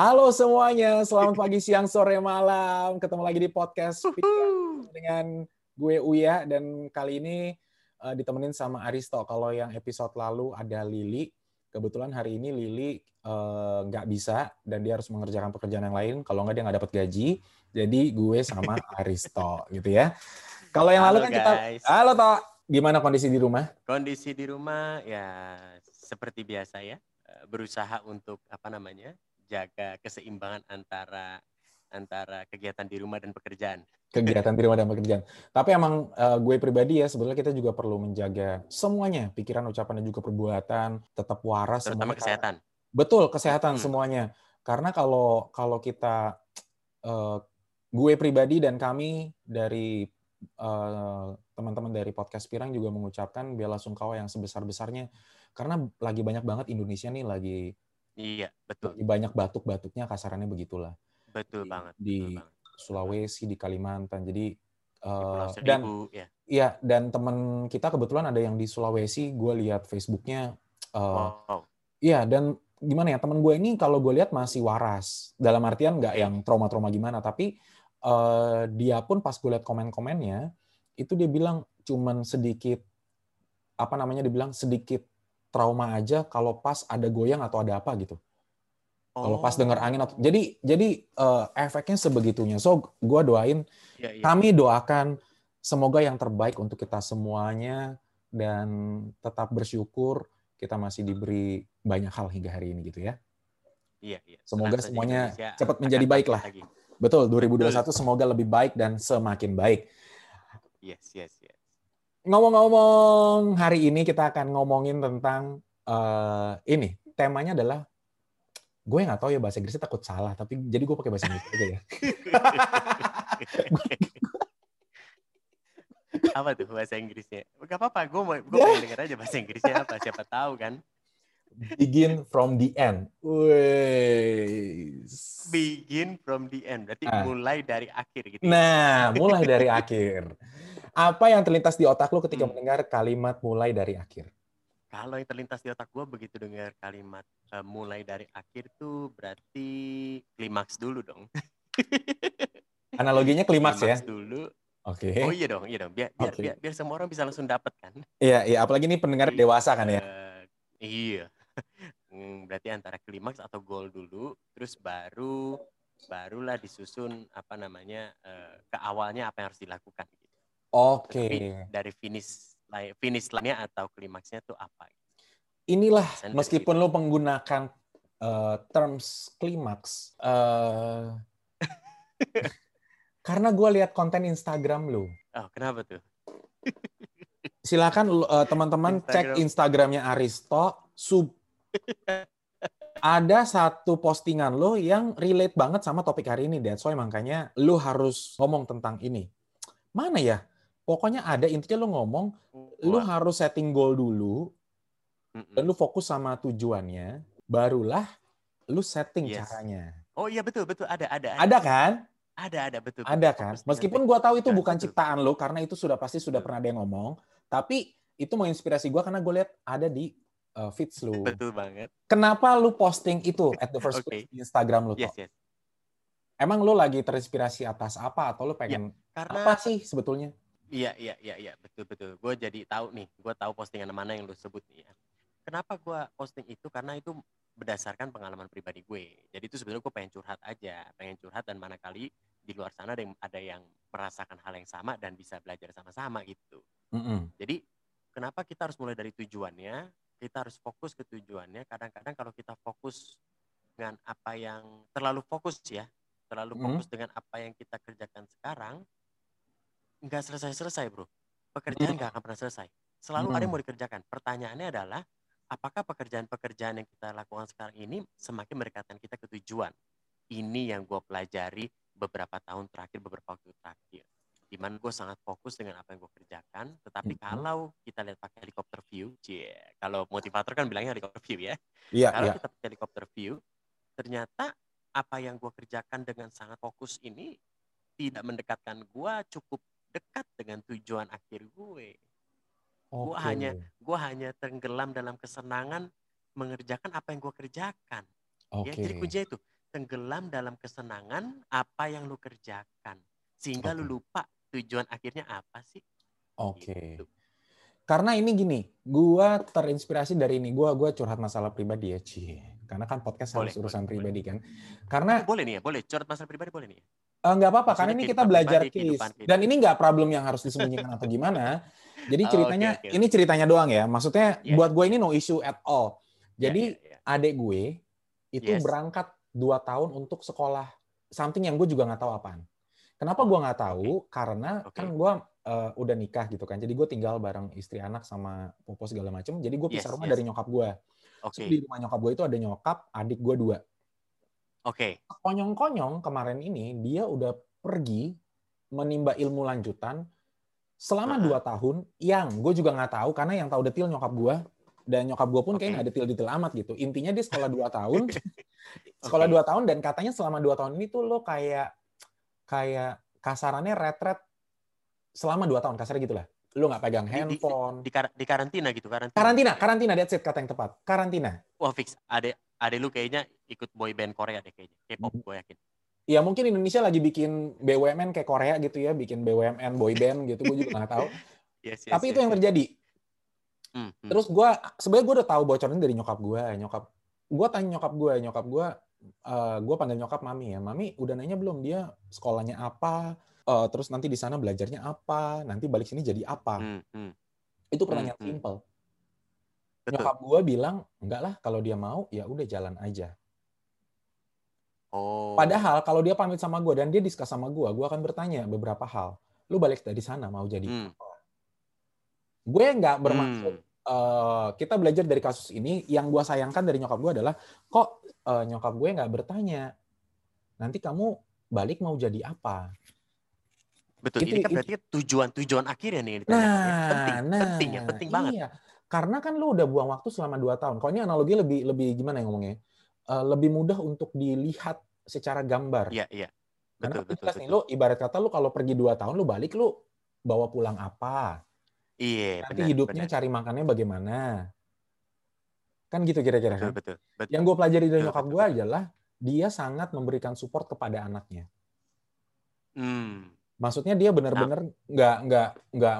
Halo semuanya, selamat pagi, siang, sore, malam. Ketemu lagi di podcast dengan gue Uya dan kali ini uh, ditemenin sama Aristo. Kalau yang episode lalu ada Lili, kebetulan hari ini Lili uh, nggak bisa dan dia harus mengerjakan pekerjaan yang lain. Kalau nggak dia nggak dapat gaji. Jadi gue sama Aristo gitu ya. Kalau yang lalu kan kita, halo Tok, gimana kondisi di rumah? Kondisi di rumah ya seperti biasa ya, eh, berusaha untuk apa namanya jaga keseimbangan antara antara kegiatan di rumah dan pekerjaan. Kegiatan di rumah dan pekerjaan. Tapi emang uh, gue pribadi ya sebenarnya kita juga perlu menjaga semuanya, pikiran, ucapan dan juga perbuatan tetap waras. Terutama kesehatan. Betul kesehatan hmm. semuanya. Karena kalau kalau kita uh, gue pribadi dan kami dari uh, teman-teman dari podcast Pirang juga mengucapkan bela sungkawa yang sebesar besarnya karena lagi banyak banget Indonesia nih lagi Iya, betul. Banyak batuk-batuknya kasarannya begitulah. Betul di, banget. Di betul banget. Sulawesi, di Kalimantan. Jadi uh, dan ya. Iya, dan teman kita kebetulan ada yang di Sulawesi, gue lihat Facebooknya. Uh, oh. Iya, dan gimana ya teman gue ini kalau gue lihat masih waras. Dalam artian nggak yang trauma-trauma gimana, tapi uh, dia pun pas gue lihat komen-komennya itu dia bilang cuman sedikit apa namanya dibilang sedikit trauma aja kalau pas ada goyang atau ada apa gitu. Oh. Kalau pas dengar angin atau jadi jadi uh, efeknya sebegitunya. So gue doain, ya, ya. kami doakan semoga yang terbaik untuk kita semuanya dan tetap bersyukur kita masih diberi banyak hal hingga hari ini gitu ya. Iya, iya. Semoga Senang semuanya cepat menjadi baik lah. Lagi. Betul, 2021 Betul. semoga lebih baik dan semakin baik. Yes, yes. Ngomong-ngomong, hari ini kita akan ngomongin tentang uh, ini. Temanya adalah gue nggak tahu ya bahasa Inggrisnya takut salah, tapi jadi gue pakai bahasa Inggris aja ya. apa tuh bahasa Inggrisnya? Gak apa-apa, gue mau gue pengen denger aja bahasa Inggrisnya apa, siapa tahu kan. Begin from the end. Wes. Begin from the end, berarti nah. mulai dari akhir gitu. Ya? Nah, mulai dari akhir. Apa yang terlintas di otak lu ketika hmm. mendengar kalimat mulai dari akhir? Kalau yang terlintas di otak gue begitu dengar kalimat uh, mulai dari akhir tuh berarti klimaks dulu dong. Analoginya klimaks, klimaks ya? dulu. Oke. Okay. Oh iya dong, iya dong. Biar, biar, okay. biar, biar semua orang bisa langsung dapat kan. Iya, iya. Apalagi ini pendengar dewasa kan ya? Uh, iya. Hmm, berarti antara klimaks atau gol dulu, terus baru barulah disusun apa namanya uh, ke awalnya apa yang harus dilakukan. Oke. Okay. Dari finish finish line-nya atau klimaksnya tuh apa? Inilah meskipun lo menggunakan uh, terms klimaks, uh, karena gue lihat konten Instagram lo. Oh, kenapa tuh? Silakan uh, teman-teman Instagram. cek Instagramnya Aristo. Sub ada satu postingan lo yang relate banget sama topik hari ini, That's why makanya lo harus ngomong tentang ini. Mana ya? Pokoknya ada intinya lu ngomong, Wah. lu harus setting goal dulu, Mm-mm. dan lu fokus sama tujuannya, barulah lu setting yes. caranya. Oh iya betul betul ada ada. Ada, ada kan? Ada ada betul. Ada kan? Meskipun gua tahu itu bukan betul. ciptaan lu karena itu sudah pasti sudah pernah ada yang ngomong, tapi itu menginspirasi gua karena gue lihat ada di uh, feeds lu. Betul banget. Kenapa lu posting itu at the first okay. di Instagram lu? Yes, yes. Emang lu lagi terinspirasi atas apa atau lu pengen ya, karena, apa sih sebetulnya? Iya iya iya iya betul betul. Gue jadi tahu nih, gue tahu postingan mana yang lu sebut nih ya. Kenapa gue posting itu? Karena itu berdasarkan pengalaman pribadi gue. Jadi itu sebenarnya gue pengen curhat aja, pengen curhat dan mana kali di luar sana ada yang ada yang merasakan hal yang sama dan bisa belajar sama-sama gitu. Mm -hmm. Jadi kenapa kita harus mulai dari tujuannya? Kita harus fokus ke tujuannya. Kadang-kadang kalau kita fokus dengan apa yang terlalu fokus ya, terlalu fokus mm -hmm. dengan apa yang kita kerjakan sekarang, nggak selesai-selesai bro. Pekerjaan nggak akan pernah selesai. Selalu hmm. ada yang mau dikerjakan. Pertanyaannya adalah, apakah pekerjaan-pekerjaan yang kita lakukan sekarang ini semakin mendekatkan kita ke tujuan? Ini yang gue pelajari beberapa tahun terakhir, beberapa waktu terakhir. Di mana gue sangat fokus dengan apa yang gue kerjakan. Tetapi hmm. kalau kita lihat pakai helikopter view, cie, kalau motivator kan bilangnya helikopter view ya. Yeah, kalau yeah. kita pakai helikopter view, ternyata apa yang gue kerjakan dengan sangat fokus ini tidak mendekatkan gue cukup dekat dengan tujuan akhir gue. Okay. Gue hanya gue hanya tenggelam dalam kesenangan mengerjakan apa yang gue kerjakan. Okay. Ya, jadi kuncinya itu tenggelam dalam kesenangan apa yang lu kerjakan sehingga okay. lu lupa tujuan akhirnya apa sih? Oke. Okay. Gitu. Karena ini gini, gua terinspirasi dari ini. Gua gua curhat masalah pribadi ya, Ci. Karena kan podcast boleh, harus urusan boleh, pribadi kan. Karena boleh nih ya, boleh curhat masalah pribadi boleh nih. Ya? Uh, nggak apa-apa, karena ini kita belajar case. Dan ini nggak problem yang harus disembunyikan atau gimana. Jadi oh, ceritanya, oh, okay, okay. ini ceritanya doang ya. Maksudnya yeah. buat gue ini no issue at all. Jadi yeah, yeah, yeah. adik gue itu yes. berangkat dua tahun untuk sekolah something yang gue juga nggak tahu apaan. Kenapa gue nggak tahu? Okay. Karena okay. kan gue uh, udah nikah gitu kan. Jadi gue tinggal bareng istri anak sama popo segala macem. Jadi gue pisah yes, rumah yes. dari nyokap gue. Okay. So, di rumah nyokap gue itu ada nyokap, adik gue dua. Oke. Okay. Konyong-konyong kemarin ini dia udah pergi menimba ilmu lanjutan selama uh -huh. dua tahun yang gue juga nggak tahu karena yang tahu detail nyokap gue dan nyokap gue pun okay. kayaknya nggak detail-detail amat gitu. Intinya dia sekolah dua tahun, sekolah dua tahun dan katanya selama dua tahun ini tuh lo kayak kayak kasarannya retret selama dua tahun kasarnya gitulah lu nggak pegang handphone di, di, di, di karantina gitu karantina karantina karantina that's it kata yang tepat karantina wah fix ada ada lu kayaknya ikut boy band Korea deh kayaknya K-pop hmm. gue yakin Ya mungkin Indonesia lagi bikin BUMN kayak Korea gitu ya, bikin BUMN boy band gitu, gue juga nggak tahu. yes, yes, Tapi yes, itu yang terjadi. Hmm, hmm. Terus gue, sebenarnya gue udah tahu bocoran dari nyokap gue. Nyokap, gue tanya nyokap gue, nyokap gue uh, gue panggil nyokap mami ya mami udah nanya belum dia sekolahnya apa uh, terus nanti di sana belajarnya apa nanti balik sini jadi apa hmm, hmm. itu pertanyaan hmm, hmm. Simple nyokap gue bilang enggak lah kalau dia mau ya udah jalan aja. Oh. Padahal kalau dia pamit sama gue dan dia diskus sama gue gue akan bertanya beberapa hal. Lu balik dari sana mau jadi hmm. apa? Gue nggak bermaksud hmm. Uh, kita belajar dari kasus ini. Yang gue sayangkan dari nyokap gue adalah kok uh, nyokap gue nggak bertanya? Nanti kamu balik mau jadi apa? Betul. Itu, ini kan berarti tujuan-tujuan akhirnya nih nah, penting nah, penting ya penting iya. banget karena kan lu udah buang waktu selama dua tahun kalau ini analogi lebih lebih gimana ya ngomongnya uh, lebih mudah untuk dilihat secara gambar iya iya betul, karena betul, betul. nih lu ibarat kata lu kalau pergi dua tahun lu balik lu bawa pulang apa iya nanti benar, hidupnya benar. cari makannya bagaimana Kan gitu kira-kira kan? Betul, betul. Yang gue pelajari dari nyokap gue adalah dia sangat memberikan support kepada anaknya. Hmm. Maksudnya dia benar-benar nggak nggak nggak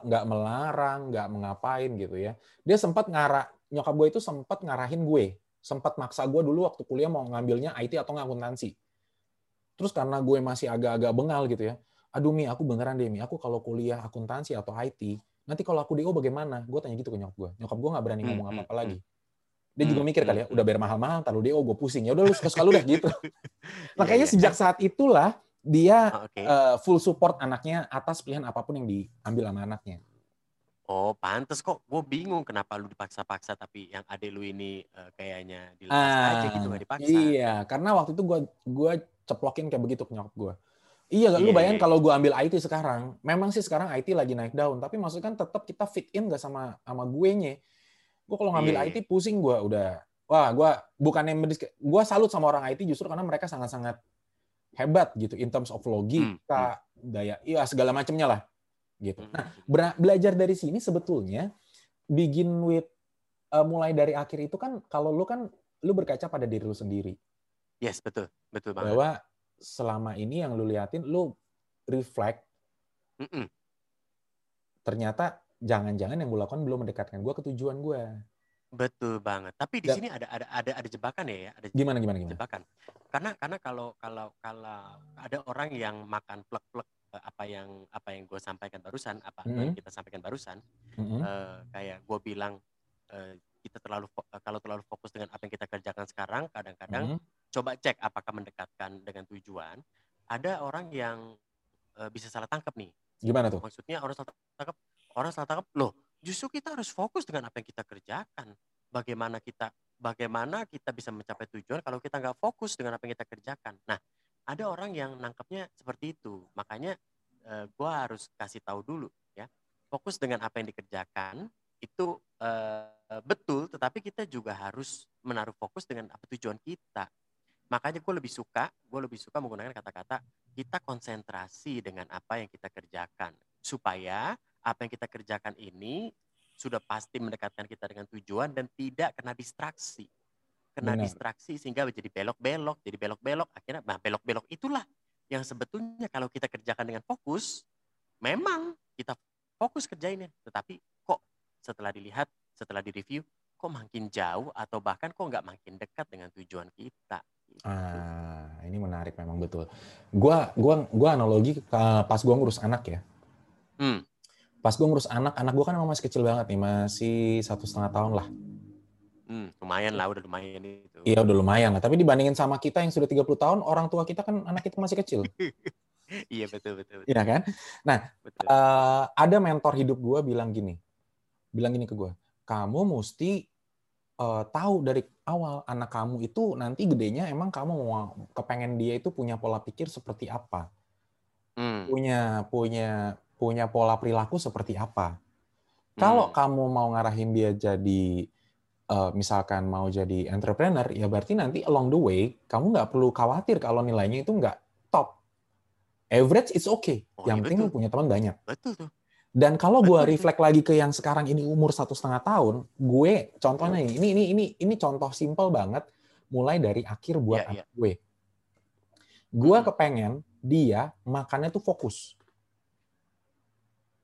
nggak melarang, nggak mengapain gitu ya. Dia sempat ngarah nyokap gue itu sempat ngarahin gue, sempat maksa gue dulu waktu kuliah mau ngambilnya IT atau akuntansi. Terus karena gue masih agak-agak bengal gitu ya, aduh Mi, aku beneran deh Mi, aku kalau kuliah akuntansi atau IT, nanti kalau aku DO bagaimana? Gue tanya gitu ke nyokap gue. Nyokap gue nggak berani hmm, ngomong apa-apa hmm, lagi. Hmm. Dia juga mikir kali ya, udah bayar mahal-mahal, taruh oh gue pusing. Ya udah lu suka-suka lu dah gitu. Makanya iya. sejak saat itulah dia okay. uh, full support anaknya atas pilihan apa pun yang diambil sama anaknya. Oh, pantes kok. Gue bingung kenapa lu dipaksa-paksa tapi yang adek lu ini uh, kayaknya dilepas ah, aja gitu gak dipaksa. Iya, karena waktu itu gue gua ceplokin kayak begitu ke nyokap gue. Iya, yeah, lu bayangin yeah. kalau gue ambil IT sekarang, memang sih sekarang IT lagi naik daun, tapi maksudnya kan tetap kita fit in gak sama sama gue nya gue kalau ngambil yeah. IT pusing gue udah wah gue bukan yang gue salut sama orang IT justru karena mereka sangat-sangat hebat gitu in terms of logika hmm. daya iya segala macamnya lah gitu hmm. nah belajar dari sini sebetulnya begin with uh, mulai dari akhir itu kan kalau lu kan lu berkaca pada diri lu sendiri yes betul betul banget bahwa selama ini yang lu liatin lu reflect mm -mm. ternyata jangan-jangan yang gue lakukan belum mendekatkan gue ke tujuan gue. Betul banget. Tapi di sini ada ada ada ada jebakan ya, ya. Ada gimana gimana gimana? Jebakan. Karena karena kalau kalau kalau ada orang yang makan plek-plek eh, apa yang apa yang gue sampaikan barusan, apa mm -hmm. yang kita sampaikan barusan, mm -hmm. uh, kayak gue bilang uh, kita terlalu kalau terlalu fokus dengan apa yang kita kerjakan sekarang, kadang-kadang mm -hmm. coba cek apakah mendekatkan dengan tujuan. Ada orang yang uh, bisa salah tangkap nih. Gimana tuh? Maksudnya orang salah tangkap orang salah tangkap loh justru kita harus fokus dengan apa yang kita kerjakan. Bagaimana kita bagaimana kita bisa mencapai tujuan kalau kita nggak fokus dengan apa yang kita kerjakan. Nah ada orang yang nangkepnya seperti itu. Makanya eh, gue harus kasih tahu dulu ya. Fokus dengan apa yang dikerjakan itu eh, betul tetapi kita juga harus menaruh fokus dengan apa tujuan kita. Makanya gue lebih suka gue lebih suka menggunakan kata-kata kita konsentrasi dengan apa yang kita kerjakan supaya apa yang kita kerjakan ini sudah pasti mendekatkan kita dengan tujuan dan tidak kena distraksi. kena Benar. distraksi sehingga jadi belok-belok, jadi belok-belok. Akhirnya, nah belok-belok itulah yang sebetulnya kalau kita kerjakan dengan fokus, memang kita fokus kerjainnya. Tetapi kok setelah dilihat, setelah direview, kok makin jauh atau bahkan kok nggak makin dekat dengan tujuan kita. Gitu. Ah, ini menarik memang betul. Gua, gua, gua analogi pas gua ngurus anak ya. Hmm. Pas gua ngurus anak, anak gua kan masih kecil banget nih, masih satu setengah tahun lah. Hmm, lumayan lah, udah lumayan itu. Iya, udah lumayan lah. Tapi dibandingin sama kita yang sudah 30 tahun, orang tua kita kan anak kita masih kecil. iya, betul, betul, betul. Iya kan? Nah, betul. Uh, ada mentor hidup gue bilang gini. Bilang gini ke gue, kamu mesti uh, tahu dari awal anak kamu itu nanti gedenya emang kamu mau kepengen dia itu punya pola pikir seperti apa. Hmm. Punya punya punya pola perilaku seperti apa. Kalau hmm. kamu mau ngarahin dia jadi uh, misalkan mau jadi entrepreneur, ya berarti nanti along the way kamu nggak perlu khawatir kalau nilainya itu nggak top. Average it's okay. Oh, yang iya penting lu punya teman banyak. Betul tuh. Dan kalau gue reflect lagi ke yang sekarang ini umur satu setengah tahun, gue contohnya ini, ini ini ini contoh simple banget, mulai dari akhir buat yeah, yeah. gue. Gue kepengen dia makannya tuh fokus.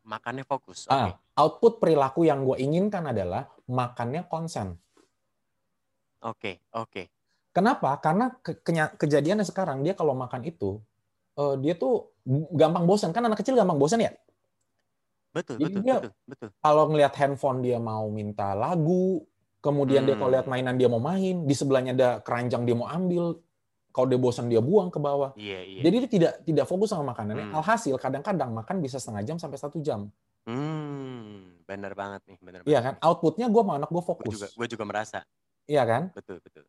Makannya fokus. Okay. Ah, output perilaku yang gue inginkan adalah makannya konsen. Oke, okay, oke. Okay. Kenapa? Karena ke kejadiannya sekarang dia kalau makan itu uh, dia tuh gampang bosan. Kan anak kecil gampang bosan ya. Betul, Jadi betul, dia, betul, betul. Kalau ngelihat handphone dia mau minta lagu, kemudian hmm. dia kalau lihat hmm. mainan dia mau main, di sebelahnya ada keranjang dia mau ambil, kalau dia bosan dia buang ke bawah. Iya, iya. Jadi dia tidak tidak fokus sama makanannya. Hmm. Alhasil kadang-kadang makan bisa setengah jam sampai satu jam. Hmm, benar banget nih, benar. Iya kan, outputnya gue mau anak gue fokus. Gue juga, juga merasa. Iya kan? Betul, betul.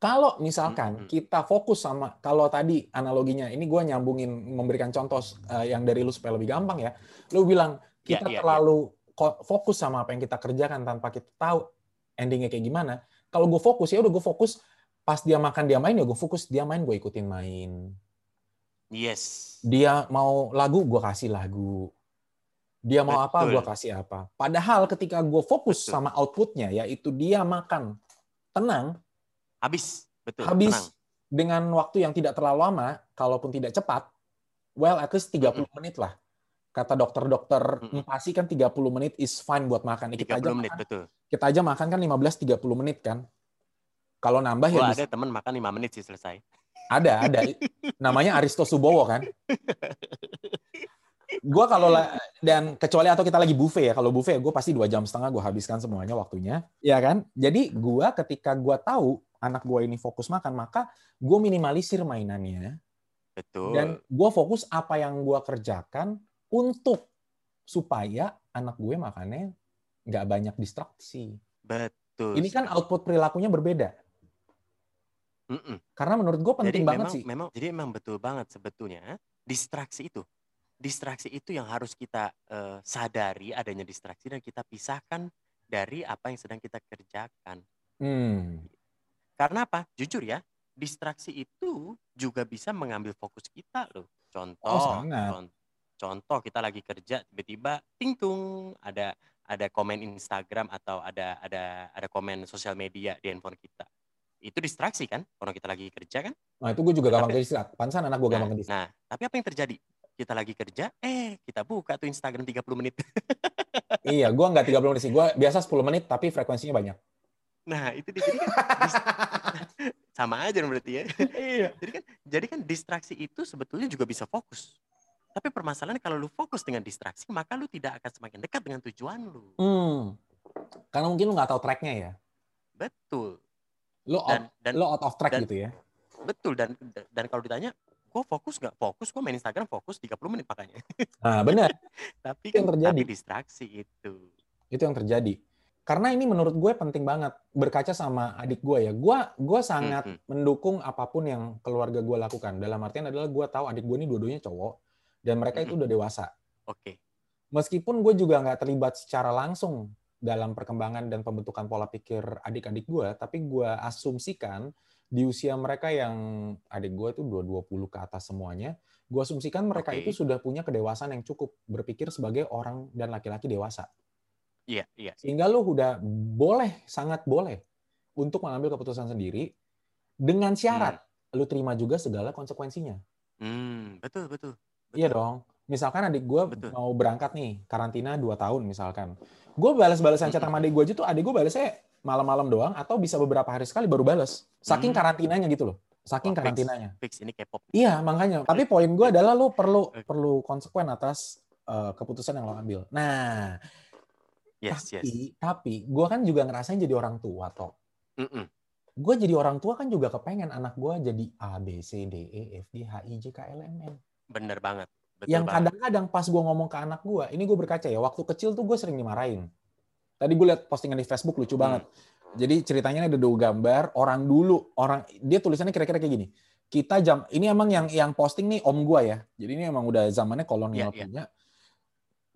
Kalau misalkan hmm, hmm. kita fokus sama, kalau tadi analoginya, ini gue nyambungin memberikan contoh uh, yang dari lu supaya lebih gampang ya. Lu bilang Ya, kita yeah, yeah, terlalu yeah. fokus sama apa yang kita kerjakan tanpa kita tahu endingnya kayak gimana. Kalau gue fokus ya udah gue fokus pas dia makan dia main ya gue fokus dia main gue ikutin main. Yes. Dia mau lagu gue kasih lagu. Dia mau Betul. apa gue kasih apa. Padahal ketika gue fokus Betul. sama outputnya yaitu dia makan tenang. Habis. Betul. Habis tenang. dengan waktu yang tidak terlalu lama, kalaupun tidak cepat, well at least 30 mm -hmm. menit lah kata dokter-dokter hmm. pasti kan 30 menit is fine buat makan. Kita aja menit, makan, betul. Kita aja makan kan 15-30 menit kan. Kalau nambah oh, ya ada teman makan 5 menit sih selesai. Ada, ada. Namanya Aristo Subowo kan. gue kalau dan kecuali atau kita lagi buffet ya kalau buffet gue pasti dua jam setengah gue habiskan semuanya waktunya ya kan jadi gue ketika gue tahu anak gue ini fokus makan maka gue minimalisir mainannya betul dan gue fokus apa yang gue kerjakan untuk supaya anak gue makannya nggak banyak distraksi. Betul. Ini kan output perilakunya berbeda. Mm -mm. Karena menurut gue penting jadi banget memang, sih. Memang, jadi memang betul banget sebetulnya distraksi itu. Distraksi itu yang harus kita uh, sadari adanya distraksi dan kita pisahkan dari apa yang sedang kita kerjakan. Hmm. Karena apa? Jujur ya, distraksi itu juga bisa mengambil fokus kita loh. Contoh, oh, contoh Contoh kita lagi kerja tiba-tiba ting tung ada ada komen Instagram atau ada ada ada komen sosial media di handphone kita. Itu distraksi kan? Orang kita lagi kerja kan? Nah, itu gue juga gampang distraksi. Pansan anak gue nah, gampang distraksi. Nah, tapi apa yang terjadi? Kita lagi kerja, eh kita buka tuh Instagram 30 menit. iya, gue nggak 30 menit sih. Gue biasa 10 menit tapi frekuensinya banyak. Nah, itu jadi kan sama aja berarti ya. iya. Jadi kan jadi kan distraksi itu sebetulnya juga bisa fokus. Tapi permasalahannya kalau lu fokus dengan distraksi, maka lu tidak akan semakin dekat dengan tujuan lu. Hmm. Karena mungkin lu nggak tahu tracknya ya. Betul. Lu out, dan, lo out of track dan, gitu ya. Betul dan dan kalau ditanya, gue fokus nggak? Fokus, gue main Instagram fokus 30 menit makanya. Nah benar. tapi kan yang terjadi. Tapi distraksi itu. Itu yang terjadi. Karena ini menurut gue penting banget berkaca sama adik gue ya. Gue gue sangat mm -hmm. mendukung apa pun yang keluarga gue lakukan. Dalam artian adalah gue tahu adik gue ini dua-duanya cowok dan mereka itu udah dewasa. Oke. Okay. Meskipun gue juga nggak terlibat secara langsung dalam perkembangan dan pembentukan pola pikir adik-adik gue, tapi gue asumsikan di usia mereka yang adik gue itu 20 ke atas semuanya, gue asumsikan mereka okay. itu sudah punya kedewasaan yang cukup berpikir sebagai orang dan laki-laki dewasa. Iya, iya. Sehingga lu udah boleh, sangat boleh untuk mengambil keputusan sendiri dengan syarat hmm. lu terima juga segala konsekuensinya. Hmm, betul, betul. Iya dong. Misalkan adik gue mau berangkat nih, karantina 2 tahun misalkan. Gue balas-balasan chat sama adik gue aja tuh, adik gue balasnya malam-malam doang atau bisa beberapa hari sekali baru balas. Saking karantinanya gitu loh. Saking oh, karantinanya. Fix, fix ini K-pop. Iya, makanya. Tapi poin gue adalah lo perlu perlu konsekuen atas uh, keputusan yang lo ambil. Nah, yes, tapi yes. tapi gue kan juga ngerasain jadi orang tua toh. Mm -mm. Gue jadi orang tua kan juga kepengen anak gue jadi A B C D E F G H I J K L M N. Bener banget. Betul yang kadang-kadang pas gue ngomong ke anak gue, ini gue berkaca ya, waktu kecil tuh gue sering dimarahin. Tadi gue liat postingan di Facebook lucu hmm. banget. Jadi ceritanya ada dua gambar orang dulu, orang dia tulisannya kira-kira kayak gini. Kita jam ini emang yang yang posting nih om gua ya. Jadi ini emang udah zamannya kolonial yeah, punya. Yeah.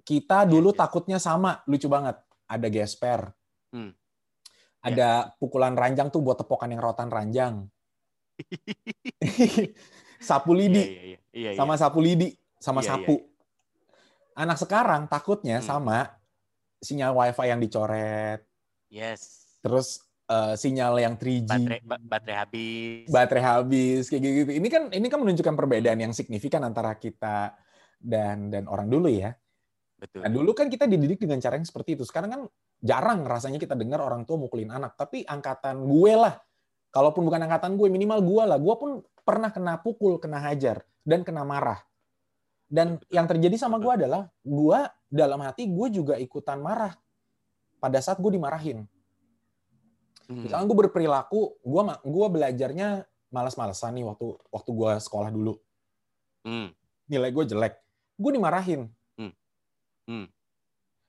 Kita iya, dulu yeah, takutnya sama, lucu banget. Ada gesper. Hmm. Ada yeah. pukulan ranjang tuh buat tepokan yang rotan ranjang. sapu lidi. Yeah, yeah, yeah. Yeah, sama sapu lidi, sama yeah, sapu. Yeah, Anak sekarang takutnya hmm. sama sinyal wifi yang dicoret. Yes terus uh, sinyal yang 3G, baterai, baterai habis, baterai habis kayak gitu. Ini kan ini kan menunjukkan perbedaan yang signifikan antara kita dan dan orang dulu ya. Betul. Nah, dulu kan kita dididik dengan cara yang seperti itu. Sekarang kan jarang rasanya kita dengar orang tua mukulin anak. Tapi angkatan gue lah, kalaupun bukan angkatan gue, minimal gue lah. Gue pun pernah kena pukul, kena hajar, dan kena marah. Dan yang terjadi sama gue adalah, gue dalam hati gue juga ikutan marah pada saat gue dimarahin. Hmm. Misalnya gue berperilaku, gue gua belajarnya malas-malesan nih waktu waktu gue sekolah dulu. Hmm. Nilai gue jelek, gue dimarahin. Hmm.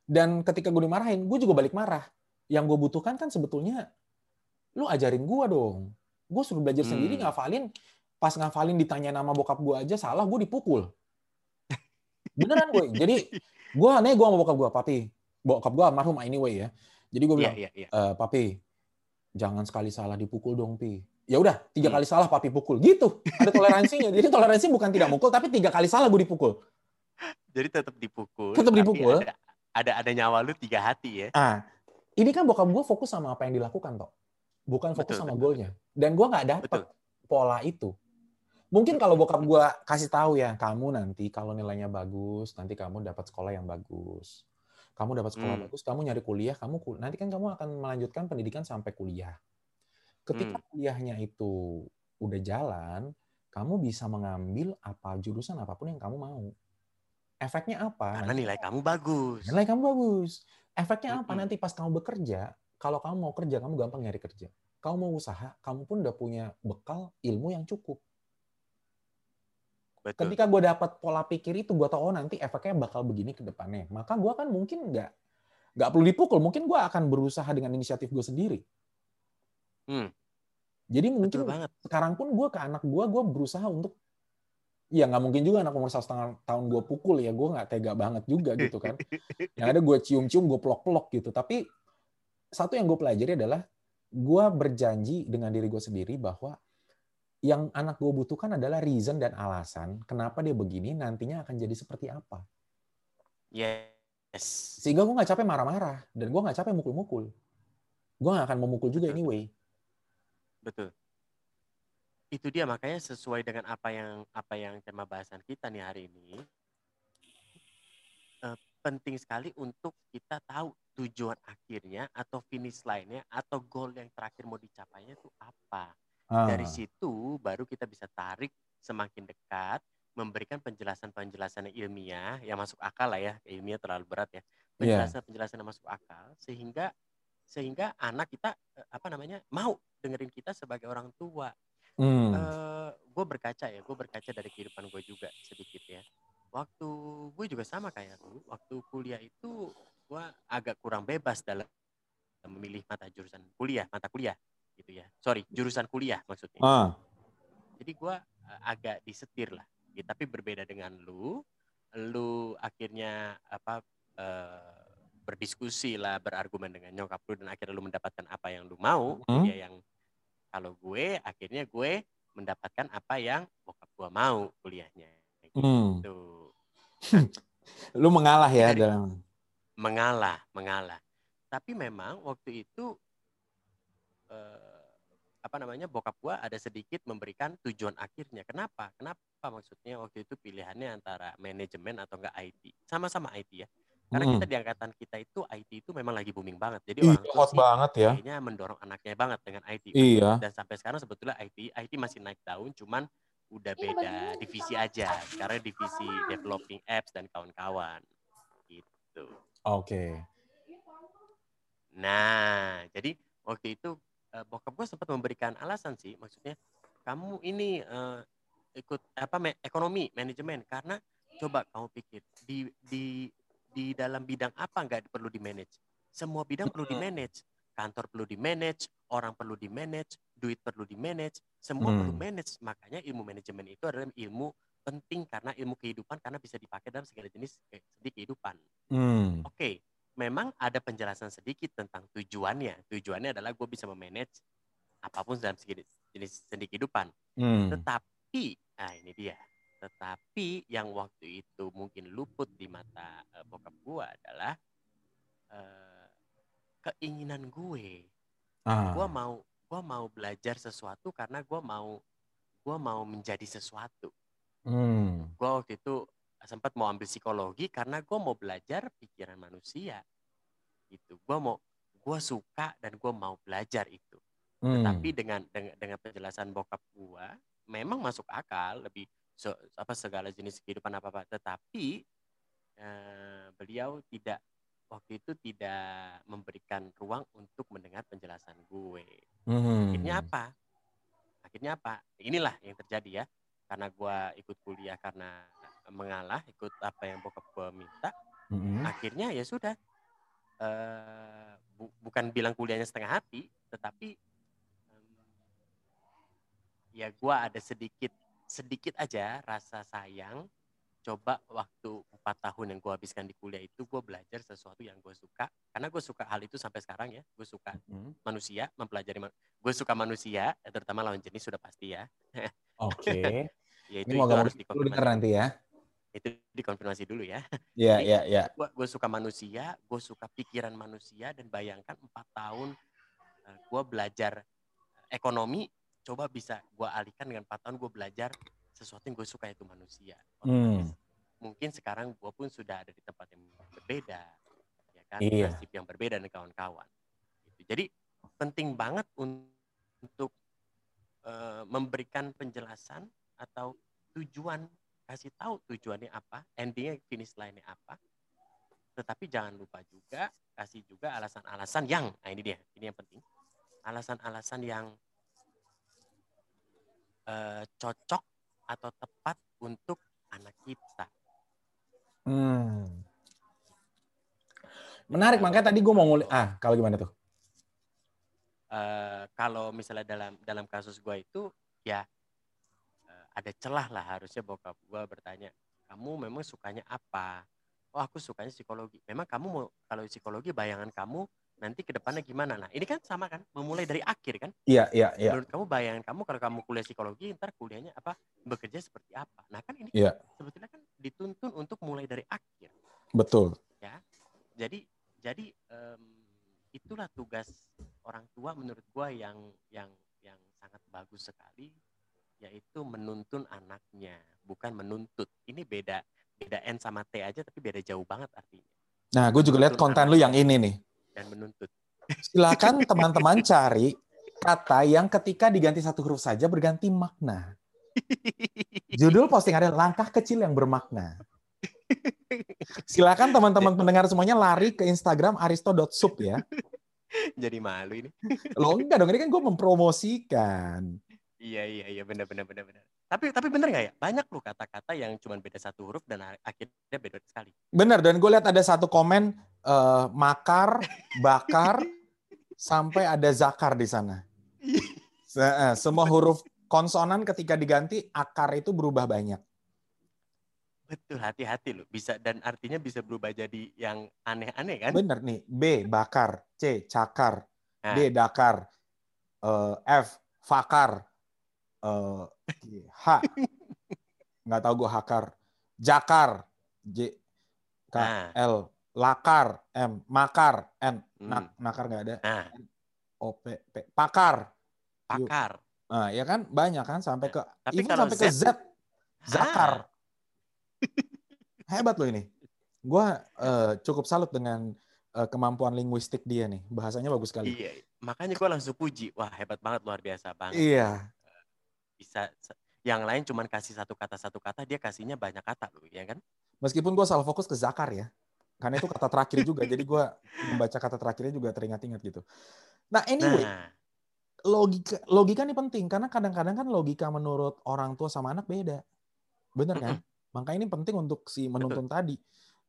Dan ketika gue dimarahin, gue juga balik marah. Yang gue butuhkan kan sebetulnya, lu ajarin gue dong. Gue suruh belajar sendiri ngafalin, pas ngafalin ditanya nama bokap gue aja salah, gue dipukul. Beneran gue. Jadi gue aneh gue sama bokap gue, papi. Bokap gue almarhum anyway ya. Jadi gue iya, bilang, yeah, yeah, yeah. E, papi, jangan sekali salah dipukul dong pi ya udah tiga hmm. kali salah papi pukul gitu ada toleransinya jadi toleransi bukan tidak mukul tapi tiga kali salah gue dipukul jadi tetap dipukul tetap dipukul ada, ada ada nyawa lu tiga hati ya ah ini kan bokap gue fokus sama apa yang dilakukan toh bukan fokus betul, sama golnya dan gue nggak dapet betul. pola itu mungkin kalau bokap gue kasih tahu ya kamu nanti kalau nilainya bagus nanti kamu dapat sekolah yang bagus kamu dapat sekolah hmm. bagus, kamu nyari kuliah, kamu nanti kan kamu akan melanjutkan pendidikan sampai kuliah. Ketika hmm. kuliahnya itu udah jalan, kamu bisa mengambil apa jurusan apa pun yang kamu mau. Efeknya apa? Karena nilai kamu bagus. Nilai kamu bagus. Efeknya apa? Nanti pas kamu bekerja, kalau kamu mau kerja, kamu gampang nyari kerja. Kamu mau usaha, kamu pun udah punya bekal ilmu yang cukup. Betul. Ketika gue dapat pola pikir itu, gue tahu oh nanti efeknya bakal begini ke depannya. Maka gue kan mungkin nggak nggak perlu dipukul. Mungkin gue akan berusaha dengan inisiatif gue sendiri. Hmm. Jadi mungkin banget. sekarang pun gue ke anak gue, gue berusaha untuk ya nggak mungkin juga anak umur satu setengah tahun gue pukul ya gue nggak tega banget juga gitu kan yang ada gue cium-cium gue pelok-pelok gitu tapi satu yang gue pelajari adalah gue berjanji dengan diri gue sendiri bahwa yang anak gue butuhkan adalah reason dan alasan kenapa dia begini nantinya akan jadi seperti apa. Yes. Sehingga gue nggak capek marah-marah dan gue nggak capek mukul-mukul. Gue nggak akan memukul juga Betul. anyway. Betul. Itu dia makanya sesuai dengan apa yang apa yang tema bahasan kita nih hari ini. Eh, penting sekali untuk kita tahu tujuan akhirnya atau finish lainnya atau goal yang terakhir mau dicapainya itu apa Ah. Dari situ baru kita bisa tarik semakin dekat, memberikan penjelasan-penjelasan ilmiah yang masuk akal lah ya, ilmiah terlalu berat ya. Iya. Penjelasan-penjelasan yang masuk akal sehingga sehingga anak kita eh, apa namanya mau dengerin kita sebagai orang tua. Hmm. Uh, eh, gue berkaca ya, gue berkaca dari kehidupan gue juga sedikit ya. Waktu gue juga sama kayak lu, waktu kuliah itu gue agak kurang bebas dalam memilih mata jurusan kuliah, mata kuliah gitu ya. Sorry, jurusan kuliah maksudnya. Ah. Jadi gue uh, agak disetir lah. Ya, tapi berbeda dengan lu, lu akhirnya apa uh, berdiskusi lah, berargumen dengan nyokap lu dan akhirnya lu mendapatkan apa yang lu mau. Hmm? Ya yang kalau gue akhirnya gue mendapatkan apa yang bokap gue mau kuliahnya. Gitu. Hmm. lu mengalah ya dalam mengalah, mengalah. Tapi memang waktu itu uh, apa namanya bokap gue ada sedikit memberikan tujuan akhirnya. Kenapa? Kenapa maksudnya waktu itu pilihannya antara manajemen atau enggak IT. Sama-sama IT ya. Karena hmm. kita di angkatan kita itu IT itu memang lagi booming banget. Jadi iya, orang hot banget ya. Kayaknya mendorong anaknya banget dengan IT. Iya. Dan sampai sekarang sebetulnya IT IT masih naik daun, cuman udah iya, beda divisi aja. Sekarang divisi developing apps dan kawan-kawan. Gitu. Oke. Okay. Nah, jadi waktu itu uh, bokap gue sempat memberikan alasan sih, maksudnya kamu ini uh, ikut apa me, ekonomi manajemen karena coba kamu pikir di di di dalam bidang apa nggak perlu di manage semua bidang perlu di manage kantor perlu di manage orang perlu di manage duit perlu di manage semua hmm. perlu manage. Makanya ilmu manajemen itu adalah ilmu penting karena ilmu kehidupan karena bisa dipakai dalam segala jenis di kehidupan. Hmm. oke okay memang ada penjelasan sedikit tentang tujuannya. Tujuannya adalah gue bisa memanage apa pun dalam jenis sendi kehidupan. Hmm. Tetapi, nah ini dia. Tetapi yang waktu itu mungkin luput di mata uh, bokap gue adalah uh, keinginan gue. Ah. Gue mau gue mau belajar sesuatu karena gue mau gue mau menjadi sesuatu. Hmm. Gue waktu itu sempat mau ambil psikologi karena gue mau belajar pikiran manusia. Gitu. Gue mau gue suka dan gue mau belajar itu. Hmm. tetapi dengan, dengan dengan penjelasan bokap gue memang masuk akal lebih se, apa segala jenis kehidupan apa apa. Tetapi eh, beliau tidak waktu itu tidak memberikan ruang untuk mendengar penjelasan gue. Hmm. akhirnya apa? Akhirnya apa? Inilah yang terjadi ya. Karena gue ikut kuliah karena mengalah ikut apa yang bokap gue minta mm-hmm. akhirnya ya sudah uh, bu- bukan bilang kuliahnya setengah hati tetapi um, ya gue ada sedikit sedikit aja rasa sayang coba waktu empat tahun yang gue habiskan di kuliah itu gue belajar sesuatu yang gue suka karena gue suka hal itu sampai sekarang ya gue suka mm-hmm. manusia mempelajari ma- gue suka manusia terutama lawan jenis sudah pasti ya oke okay. ya itu, Ini itu harus dikonfirmasi nanti ya itu dikonfirmasi dulu ya. Iya, iya, iya. Gue suka manusia, gue suka pikiran manusia dan bayangkan empat tahun uh, eh, gue belajar ekonomi, coba bisa gue alihkan dengan empat tahun gue belajar sesuatu yang gue suka itu manusia. Hmm. Mungkin sekarang gue pun sudah ada di tempat yang berbeda, ya kan, iya. nasib yang berbeda dengan kawan-kawan. Gitu. Jadi penting banget untuk uh, memberikan penjelasan atau tujuan kasih tahu tujuannya apa, endingnya finish line-nya apa. Tetapi jangan lupa juga kasih juga alasan-alasan yang, nah ini dia, ini yang penting. Alasan-alasan yang uh, cocok atau tepat untuk anak kita. Hmm. Menarik, makanya tadi gue mau ngulik. Ah, kalau gimana tuh? Uh, kalau misalnya dalam dalam kasus gue itu, ya ada celah lah harusnya bokap gue bertanya kamu memang sukanya apa? Oh aku sukanya psikologi. Memang kamu mau kalau psikologi bayangan kamu nanti ke depannya gimana? Nah ini kan sama kan memulai dari akhir kan? Iya iya iya. Menurut kamu bayangan kamu kalau kamu kuliah psikologi ntar kuliahnya apa bekerja seperti apa? Nah kan ini iya. sebetulnya kan dituntun untuk mulai dari akhir. Betul. Ya jadi jadi um, itulah tugas orang tua menurut gua yang yang yang sangat bagus sekali yaitu menuntun anaknya, bukan menuntut. Ini beda beda N sama T aja tapi beda jauh banget artinya. Nah, gue juga lihat konten lu yang ini nih. Dan menuntut. Silakan teman-teman cari kata yang ketika diganti satu huruf saja berganti makna. Judul posting ada langkah kecil yang bermakna. Silakan teman-teman pendengar semuanya lari ke Instagram aristo.sup ya. Jadi malu ini. Lo enggak dong, ini kan gue mempromosikan. Iya iya iya benar benar benar benar. Tapi tapi benar nggak ya? Banyak loh kata-kata yang cuma beda satu huruf dan akhirnya beda sekali. Benar dan gue lihat ada satu komen uh, makar, bakar, sampai ada zakar di sana. Eh, semua huruf konsonan ketika diganti akar itu berubah banyak. Betul, hati-hati loh. Bisa dan artinya bisa berubah jadi yang aneh-aneh kan? Bener nih. B bakar, C cakar, nah. D dakar, uh, F fakar, uh, H nggak tahu gue hakar jakar J K L lakar M makar N hmm. nak nakar nggak ada nah. O P P pakar. Pakar. Nah, ya kan banyak kan sampai ke Tapi even sampai ke Z- Z. Zakar. Hebat loh ini. Gua eh, cukup salut dengan eh, kemampuan linguistik dia nih. Bahasanya bagus sekali. Iya, makanya gue langsung puji. Wah, hebat banget, luar biasa banget. Iya. Bisa yang lain cuman kasih satu kata satu kata, dia kasihnya banyak kata loh, ya kan? Meskipun gue salah fokus ke Zakar ya. Karena itu kata terakhir juga. jadi gue membaca kata terakhirnya juga teringat-ingat gitu. Nah anyway, Nah, logika logika ini penting karena kadang-kadang kan logika menurut orang tua sama anak beda. Bener kan? Makanya ini penting untuk si menuntun tadi.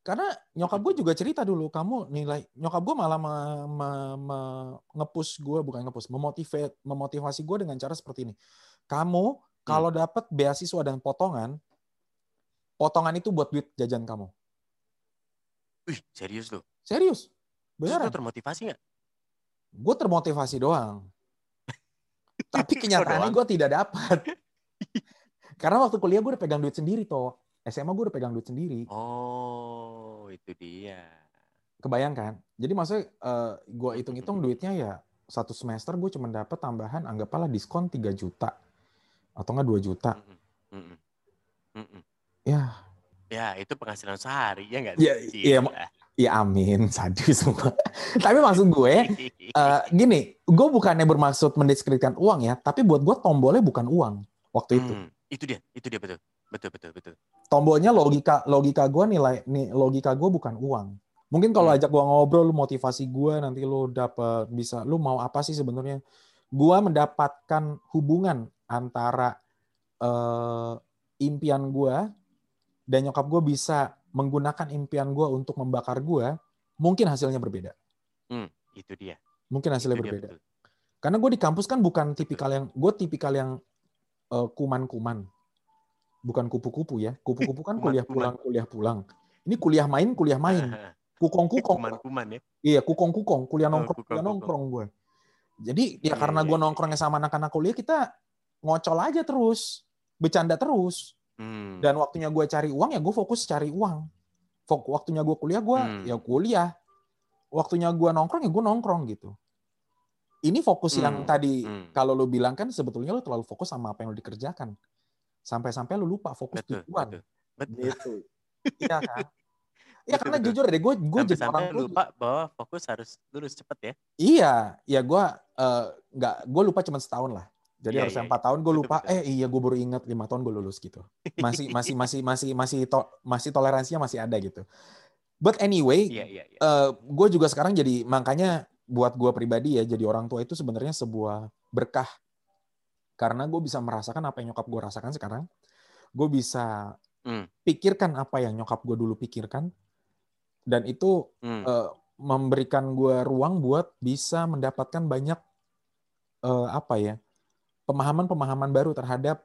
Karena nyokap gue juga cerita dulu, kamu nilai nyokap gue malah me, me- me- nge-push gue bukan nge-push, memotivate memotivasi gue dengan cara seperti ini. Kamu kalau dapat beasiswa dan potongan, potongan itu buat duit jajan kamu. wih, serius loh. Serius. Beneran. lu termotivasi nggak? Gue termotivasi doang. Tapi kenyataannya gue tidak dapat. Karena waktu kuliah gue udah pegang duit sendiri toh. SMA gue udah pegang duit sendiri. Oh, itu dia. Kebayang kan? Jadi maksudnya eh, gue hitung-hitung duitnya ya satu semester gue cuma dapat tambahan anggaplah diskon 3 juta atau enggak 2 juta. Mm-mm. Mm-mm. Mm-mm. Ya, Ya, itu penghasilan sehari, ya nggak? Ya, iya, ya amin, sadis semua. Tapi maksud gue eh, gini, gue bukannya bermaksud mendiskreditkan uang ya, tapi buat gue tombolnya bukan uang waktu itu. Hmm, itu dia, itu dia betul. Betul, betul, betul. tombolnya logika logika gue nilai nih logika gue bukan uang mungkin kalau Hmm. ajak gue ngobrol lu motivasi gue nanti lu dapat bisa lu mau apa sih sebenarnya gue mendapatkan hubungan antara eh, impian gue dan nyokap gue bisa menggunakan impian gue untuk membakar gue mungkin hasilnya berbeda. Itu dia. mungkin hasilnya itu dia, berbeda. betul. karena gue di kampus kan bukan tipikal yang gue tipikal yang eh, kuman-kuman. Bukan kupu-kupu ya. Kupu-kupu kan kuliah pulang kuliah pulang. Ini kuliah main kuliah main. Kukong-kukong. Kuman-kuman ya. iya kukong-kukong. Kuliah Oh, nongkrong kuliah kukong-kukong. nongkrong gue jadi ya Iya, karena iya, gue iya. nongkrongnya sama anak-anak kuliah kita ngocol aja terus bercanda terus Hmm. dan waktunya gue cari uang ya gue fokus cari uang Fok waktunya gue kuliah gue Hmm. ya kuliah waktunya gue nongkrong ya gue nongkrong gitu ini fokus yang Hmm. tadi Hmm. kalau lu bilang kan sebetulnya lu terlalu fokus sama apa yang lu dikerjakan sampai-sampai lu lupa fokus betul, tujuan betul. Betul. gitu iya kan ya Betul, karena betul. jujur deh gue gue jadi orang lupa bahwa fokus harus lurus cepet ya. iya ya gue eh, nggak gue lupa cuma setahun lah jadi Iya, harusnya iya, empat tahun gue Betul, lupa betul. eh iya gue baru ingat lima tahun gue lulus gitu masih masih masih masih masih to- masih toleransinya masih ada gitu but anyway Iya, iya, iya. gue juga sekarang jadi makanya buat gue pribadi ya jadi orang tua itu sebenarnya sebuah berkah karena gue bisa merasakan apa yang nyokap gue rasakan sekarang gue bisa Hmm. pikirkan apa yang nyokap gue dulu pikirkan dan itu Hmm. eh, memberikan gue ruang buat bisa mendapatkan banyak eh, apa ya pemahaman-pemahaman baru terhadap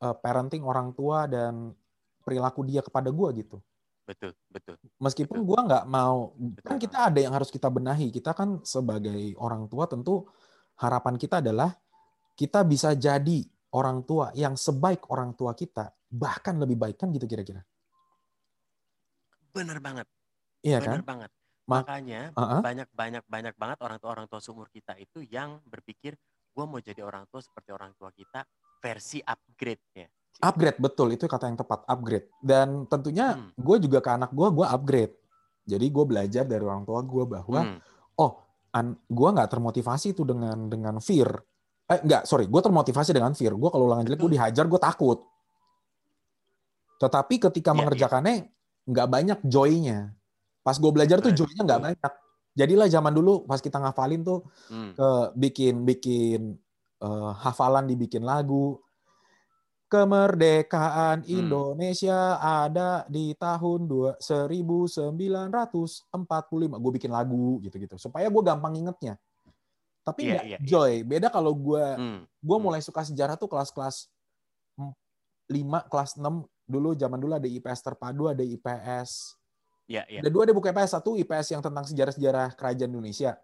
eh, parenting orang tua dan perilaku dia kepada gue gitu Betul, betul. meskipun gua nggak mau kan Betul. kita ada yang harus kita benahi kita kan sebagai orang tua tentu harapan kita adalah kita bisa jadi orang tua yang sebaik orang tua kita bahkan lebih baik kan gitu kira-kira Bener banget. iya bener kan banget. Ma- Makanya Uh-uh. banyak banyak banyak banget orang tua orang tua seumur kita itu yang berpikir gue mau jadi orang tua seperti orang tua kita versi upgrade ya. upgrade betul itu kata yang tepat upgrade. Dan tentunya Hmm. gue juga ke anak gue gue upgrade. Jadi gue belajar dari orang tua gue bahwa Hmm. oh an gue nggak termotivasi itu dengan dengan fear. Eh nggak sorry gue termotivasi dengan fear. Gue kalau ulangan jelek gue Betul. dihajar gue takut. Tetapi ketika Iya, mengerjakannya nggak banyak joy-nya. Pas gue belajar tuh joy-nya nggak banyak jadilah zaman dulu pas kita ngafalin tuh Hmm. ke bikin bikin eh, hafalan dibikin lagu kemerdekaan Hmm. Indonesia ada di tahun dua- 1945 gue bikin lagu gitu-gitu supaya gue gampang ingetnya tapi Iya, nggak iya, joy beda kalau gue Hmm. gue Hmm. mulai suka sejarah tuh kelas-kelas 5 kelas 6 dulu zaman dulu ada IPS terpadu ada IPS Iya, iya. ada dua ada buku IPS satu IPS yang tentang sejarah-sejarah kerajaan Indonesia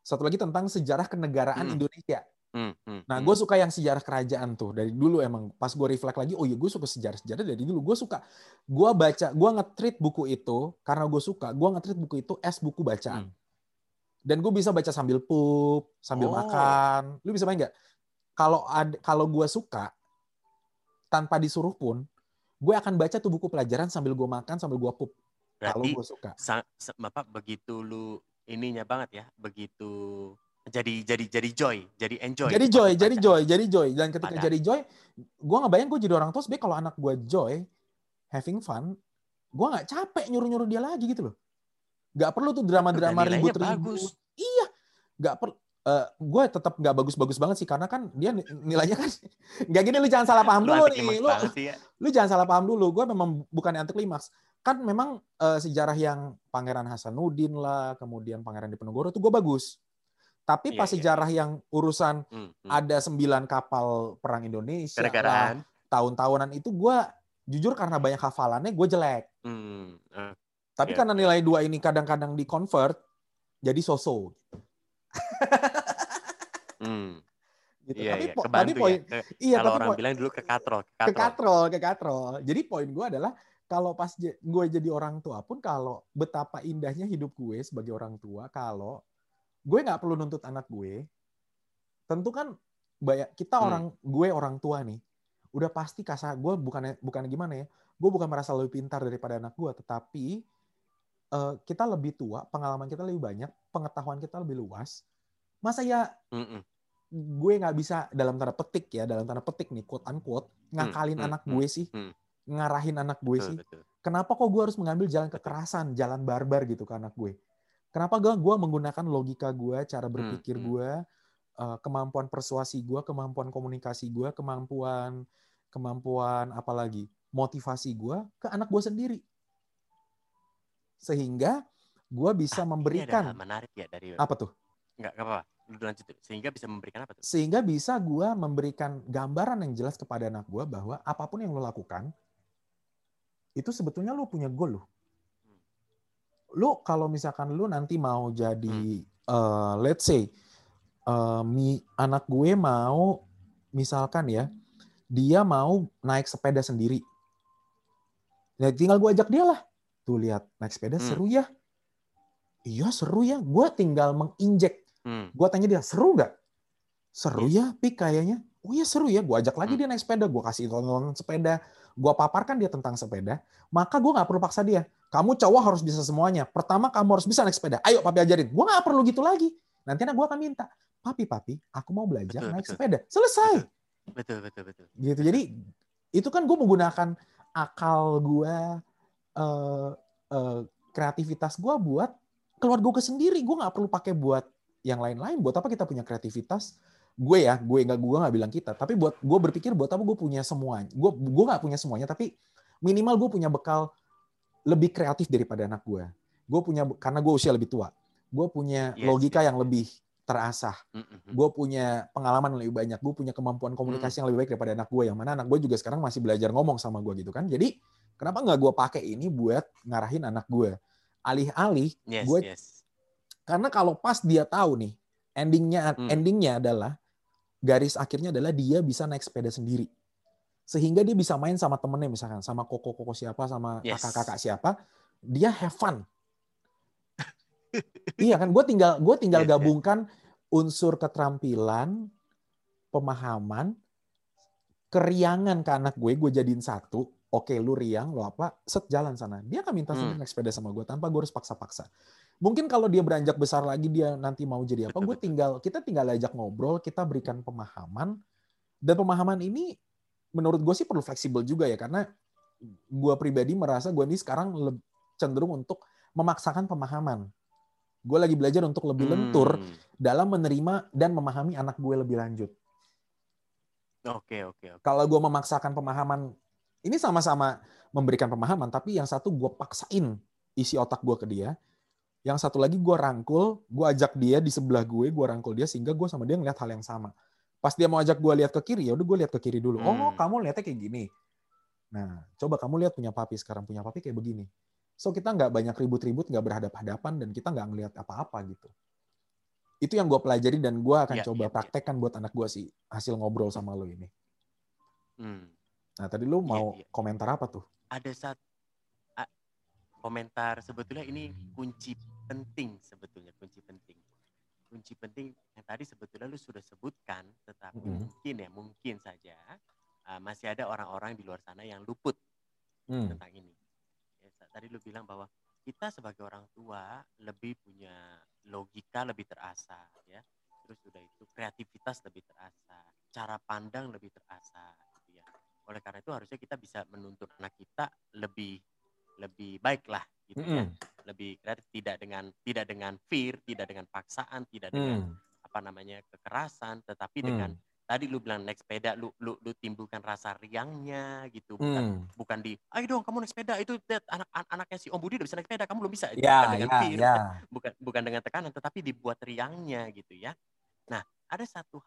satu lagi tentang sejarah kenegaraan Hmm. Indonesia Hmm. Hmm. Nah, Hmm. gue suka yang sejarah kerajaan tuh dari dulu emang. Pas gue reflect lagi, oh iya gue suka sejarah-sejarah dari dulu. Gue suka, gue baca, gue nge-treat buku itu karena gue suka. Gue nge-treat buku itu as buku bacaan. Dan gue bisa baca sambil pup, sambil Oh. makan. Lu bisa main nggak? Kalau ad- kalau gue suka, tanpa disuruh pun, gue akan baca tuh buku pelajaran sambil gue makan, sambil gue pup. Kalau Berarti gue suka. sa- sa- apa begitu lu ininya banget ya, begitu jadi jadi jadi joy, jadi enjoy. Jadi joy, baca. jadi joy, jadi joy. Dan ketika Padahal- jadi joy, gue ngebayang gue jadi orang tua. Sebenarnya kalau anak gue joy, having fun, gue nggak capek nyuruh-nyuruh dia lagi gitu loh. Gak perlu tuh drama-drama ribut-ribut. bagus. Iya, nggak perlu. gue tetap nggak bagus-bagus banget sih karena kan dia ni- nilainya kan nggak gini lu jangan salah paham Lu dulu nih lu ya. lu jangan salah paham dulu gue memang bukan anti klimaks kan memang eh, sejarah yang Pangeran Hasanuddin lah kemudian Pangeran Diponegoro itu gue bagus. Tapi Iya, pas iya, sejarah yang urusan Hmm, hmm. ada sembilan kapal perang Indonesia lah, tahun-tahunan itu gue jujur karena banyak hafalannya gue jelek. Hmm, eh, tapi Iya, karena nilai dua ini kadang-kadang di convert jadi so-so. Hmm. gitu. Iya, tapi iya, po- tapi kebantu poin ya. Ke- iya Kalau tapi orang poin- bilang dulu ke katrol, ke ke katrol. katrol ke katrol. Jadi poin gue adalah kalau pas gue jadi orang tua pun kalau betapa indahnya hidup gue sebagai orang tua kalau gue nggak perlu nuntut anak gue tentu kan banyak kita Hmm. orang gue orang tua nih udah pasti kasar gue bukannya bukan gimana ya gue bukan merasa lebih pintar daripada anak gue tetapi eh, kita lebih tua pengalaman kita lebih banyak pengetahuan kita lebih luas masa ya Mm-mm. gue nggak bisa dalam tanda petik ya dalam tanda petik nih quote unquote ngakalin hmm, anak hmm, gue sih hmm. Ngarahin anak gue Betul, sih betul. kenapa kok gue harus mengambil jalan kekerasan jalan barbar gitu ke anak gue kenapa gue gue menggunakan logika gue cara berpikir hmm. gue eh, kemampuan persuasi gue kemampuan komunikasi gue kemampuan kemampuan apalagi motivasi gue ke anak gue sendiri sehingga gue bisa ada memberikan menarik ya dari apa tuh Enggak, apa-apa. Lanjut. Sehingga bisa memberikan apa tuh? sehingga bisa gue memberikan gambaran yang jelas kepada anak gue bahwa apa pun yang lo lakukan itu sebetulnya lo punya goal lo. Lo kalau misalkan lo nanti mau jadi eh, let's say eh, mi anak gue mau misalkan ya dia mau naik sepeda sendiri. Ya tinggal gue ajak dia lah. Tuh lihat naik sepeda Hmm. seru ya. Iya seru ya. Gue tinggal menginjek Hmm. Gue tanya dia, seru nggak? Seru ya, Pik kayaknya. Oh iya seru ya, gue ajak lagi Hmm. dia naik sepeda. Gue kasih tontonan sepeda. Gue paparkan dia tentang sepeda. Maka gue nggak perlu paksa dia. Kamu cowok harus bisa semuanya. Pertama kamu harus bisa naik sepeda. Ayo papi ajarin. Gue nggak perlu gitu lagi. Nanti anak gue akan minta. Papi, papi, aku mau belajar Betul, naik betul. sepeda. Selesai. Betul, betul, betul. Gitu. Jadi itu kan gue menggunakan akal gue, eh, eh, kreativitas gue buat keluarga gue sendiri. Gue nggak perlu pakai buat yang lain-lain. Buat apa kita punya kreativitas? Gue ya, gue nggak gue nggak bilang kita. Tapi buat gue berpikir buat apa gue punya semuanya. Gue gue nggak punya semuanya, tapi minimal gue punya bekal lebih kreatif daripada anak gue. Gue punya karena gue usia lebih tua. Gue punya Yes, logika yes, yang lebih terasah. Mm-mm. Gue punya pengalaman lebih banyak. Gue punya kemampuan komunikasi yang lebih baik daripada anak gue. Yang mana anak gue juga sekarang masih belajar ngomong sama gue gitu kan. Jadi kenapa nggak gue pakai ini buat ngarahin anak gue? Alih-alih Yes, gue yes. karena kalau pas dia tahu nih endingnya Hmm. endingnya adalah garis akhirnya adalah dia bisa naik sepeda sendiri. Sehingga dia bisa main sama temennya misalkan sama koko koko siapa sama Yes. kakak kakak siapa dia have fun. Iya kan? Gue tinggal gue tinggal gabungkan unsur keterampilan pemahaman keriangan ke anak gue gue jadiin satu oke lu riang lo apa set jalan sana dia akan minta Hmm. sendiri naik sepeda sama gue tanpa gue harus paksa-paksa mungkin kalau dia beranjak besar lagi dia nanti mau jadi apa gue tinggal kita tinggal ajak ngobrol kita berikan pemahaman dan pemahaman ini menurut gue sih perlu fleksibel juga ya karena gue pribadi merasa gue ini sekarang cenderung untuk memaksakan pemahaman gue lagi belajar untuk lebih lentur Hmm. dalam menerima dan memahami anak gue lebih lanjut Oke, oke, oke. kalau gue memaksakan pemahaman ini sama-sama memberikan pemahaman tapi yang satu gue paksain isi otak gue ke dia yang satu lagi gue rangkul gue ajak dia di sebelah gue gue rangkul dia sehingga gue sama dia ngeliat hal yang sama. Pas dia mau ajak gue lihat ke kiri ya udah gue lihat ke kiri dulu. Oh Hmm. kamu lihatnya kayak gini. Nah coba kamu lihat punya papi sekarang. Punya papi kayak begini. So kita nggak banyak ribut-ribut nggak berhadap-hadapan dan kita nggak ngelihat apa-apa gitu. Itu yang gue pelajari dan gue akan Iya, coba iya. praktekkan buat anak gue sih hasil ngobrol sama lo ini. Hmm. Nah, tadi lu Iya, mau iya. komentar apa tuh? Ada satu komentar sebetulnya ini kunci penting sebetulnya kunci penting. kunci penting yang tadi sebetulnya lu sudah sebutkan, tetapi mm -hmm. mungkin ya mungkin saja uh, masih ada orang-orang di luar sana yang luput mm. tentang ini. Ya, tadi lu bilang bahwa kita sebagai orang tua lebih punya logika lebih terasa, ya. Terus sudah itu kreativitas lebih terasa, cara pandang lebih terasa. Oleh karena itu harusnya kita bisa menuntut anak kita lebih lebih baik lah gitu mm -hmm. ya lebih kreatif tidak dengan tidak dengan fear tidak dengan paksaan tidak mm. dengan apa namanya kekerasan tetapi mm. dengan tadi lu bilang naik sepeda lu lu lu timbulkan rasa riangnya gitu bukan mm. bukan di ayo dong kamu naik sepeda itu anak an anaknya si Om Budi udah bisa naik sepeda kamu belum bisa yeah, bukan dengan yeah, fear yeah. bukan bukan dengan tekanan tetapi dibuat riangnya gitu ya nah ada satu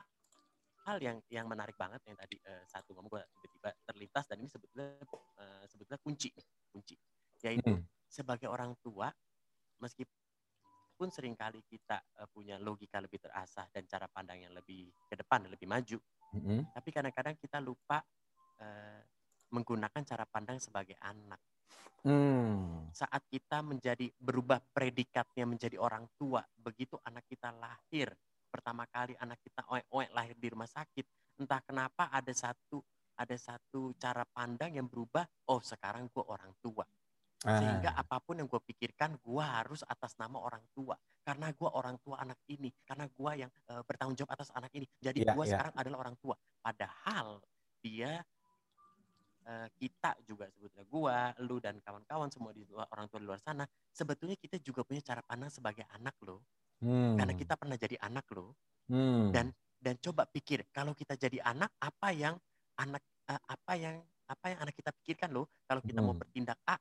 hal yang yang menarik banget yang tadi uh, satu ngomong gue tiba-tiba terlintas dan ini sebetulnya uh, sebetulnya kunci kunci yaitu hmm. sebagai orang tua meskipun sering kali kita uh, punya logika lebih terasah dan cara pandang yang lebih ke depan dan lebih maju hmm. tapi kadang-kadang kita lupa uh, menggunakan cara pandang sebagai anak hmm. saat kita menjadi berubah predikatnya menjadi orang tua begitu anak kita lahir pertama kali anak kita oek-oek lahir di rumah sakit entah kenapa ada satu ada satu cara pandang yang berubah oh sekarang gue orang tua sehingga ah. apa pun yang gue pikirkan, gue harus atas nama orang tua. Karena gue orang tua anak ini. Karena gue yang uh, bertanggung jawab atas anak ini. Jadi yeah, gue yeah. sekarang adalah orang tua. Padahal dia, uh, kita juga sebetulnya gue, lu dan kawan-kawan semua di luar, orang tua di luar sana. Sebetulnya kita juga punya cara pandang sebagai anak lo. Hmm. Karena kita pernah jadi anak lo. Hmm. Dan dan coba pikir, kalau kita jadi anak, apa yang anak uh, apa yang apa yang anak kita pikirkan loh kalau kita hmm. mau bertindak A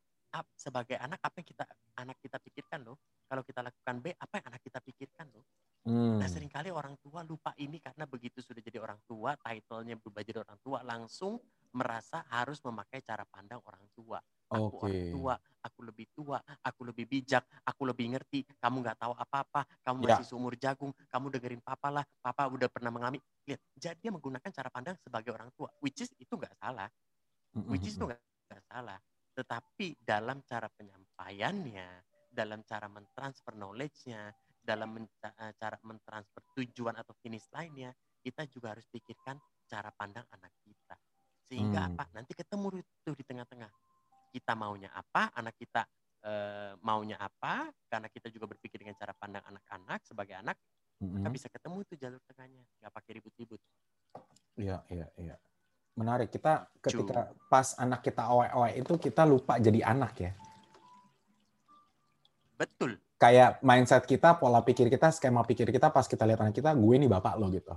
sebagai anak apa yang kita anak kita pikirkan loh kalau kita lakukan B apa yang anak kita pikirkan loh hmm. nah sering kali orang tua lupa ini karena begitu sudah jadi orang tua titlenya berubah jadi orang tua langsung merasa harus memakai cara pandang orang tua aku okay. orang tua aku lebih tua aku lebih bijak aku lebih ngerti kamu nggak tahu apa-apa kamu ya. masih seumur jagung kamu dengerin papa lah papa udah pernah mengalami lihat jadi dia menggunakan cara pandang sebagai orang tua which is itu nggak salah which is itu nggak salah tetapi dalam cara penyampaiannya, dalam cara mentransfer knowledge-nya, dalam men eh, cara mentransfer tujuan atau finish lainnya, kita juga harus pikirkan cara pandang anak kita. Sehingga hmm. apa? Nanti ketemu itu di tengah-tengah. Kita maunya apa, anak kita e, maunya apa, karena kita juga berpikir dengan cara pandang anak-anak sebagai anak, hmm. maka bisa ketemu itu jalur tengahnya, nggak pakai ribut-ribut. Iya, iya, iya menarik. Kita ketika pas anak kita oe-oe itu kita lupa jadi anak ya. Betul. Kayak mindset kita, pola pikir kita, skema pikir kita pas kita lihat anak kita, gue ini bapak lo gitu.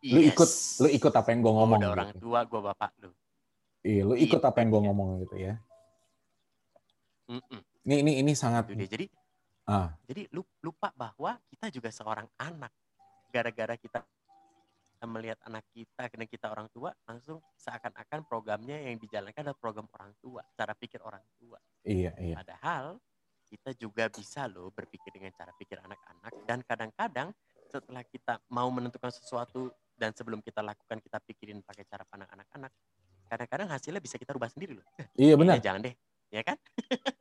Yes. Lu ikut lu ikut apa yang gue ngomong. Udah gitu. orang tua, gue bapak lo. Iya, lu ikut iya, apa yang gue ngomong gitu ya. Mm -mm. Ini ini ini sangat. Jadi ah. jadi lupa bahwa kita juga seorang anak. Gara-gara kita melihat anak kita karena kita orang tua langsung seakan-akan programnya yang dijalankan adalah program orang tua cara pikir orang tua iya iya padahal kita juga bisa loh berpikir dengan cara pikir anak-anak dan kadang-kadang setelah kita mau menentukan sesuatu dan sebelum kita lakukan kita pikirin pakai cara pandang anak-anak kadang-kadang hasilnya bisa kita rubah sendiri loh iya benar ya, jangan deh ya kan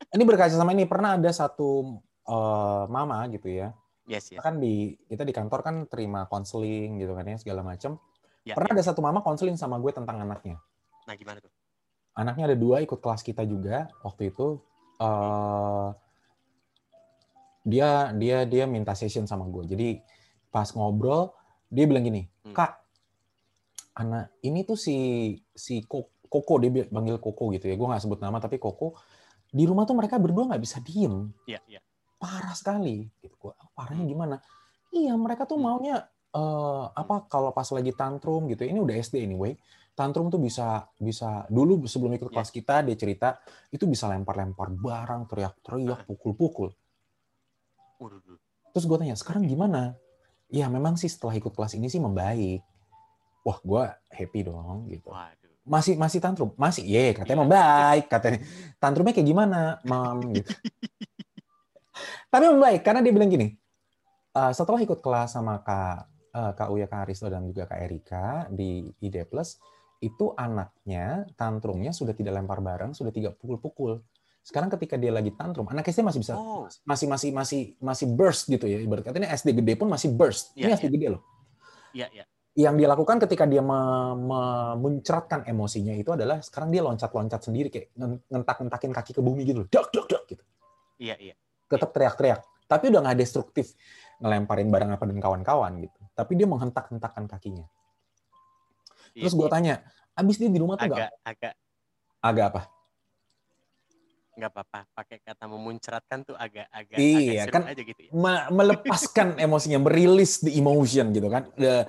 ini berkaca sama ini pernah ada satu uh, mama gitu ya Yes, yes. Kan di kita di kantor kan terima konseling gitu kan ya segala macam. Ya, Pernah ya. ada satu mama konseling sama gue tentang anaknya. Nah gimana tuh? Anaknya ada dua ikut kelas kita juga waktu itu. Uh, dia dia dia minta session sama gue. Jadi pas ngobrol dia bilang gini, hmm. kak, anak ini tuh si si Koko dia panggil Koko gitu ya. Gue nggak sebut nama tapi Koko. Di rumah tuh mereka berdua nggak bisa diem. Iya iya. Parah sekali. Gitu. Gua oh, parahnya gimana? Iya mereka tuh hmm. maunya uh, apa kalau pas lagi tantrum gitu. Ini udah SD anyway. Tantrum tuh bisa bisa dulu sebelum ikut kelas kita dia cerita itu bisa lempar-lempar barang teriak-teriak pukul-pukul. Terus gue tanya sekarang gimana? Ya memang sih setelah ikut kelas ini sih membaik. Wah gue happy dong gitu masih masih tantrum masih ye yeah, katanya iya. membaik katanya tantrumnya kayak gimana mam gitu Tapi membaik karena dia bilang gini, uh, setelah ikut kelas sama Kak uh, Kak Uya, Kak Aristo dan juga Kak Erika di ID Plus, itu anaknya tantrumnya sudah tidak lempar barang, sudah tidak pukul-pukul. Sekarang ketika dia lagi tantrum, anak SD masih bisa oh. masih masih masih masih burst gitu ya. Ibarat katanya SD gede pun masih burst. Yeah, Ini SD yeah. gede loh. Iya, iya. Yang dia lakukan ketika dia memuncratkan emosinya itu adalah sekarang dia loncat-loncat sendiri kayak ngentak-ngentakin kaki ke bumi gitu. Dak dak dak gitu. Iya, iya. Tetap teriak-teriak. Tapi udah nggak destruktif ngelemparin barang apa dan kawan-kawan gitu. Tapi dia menghentak-hentakan kakinya. Terus gue iya. tanya, abis dia di rumah tuh agak, agak agak apa? Nggak apa-apa pakai kata memuncratkan tuh agak agak iya agak kan aja gitu ya. melepaskan emosinya merilis the emotion gitu kan the,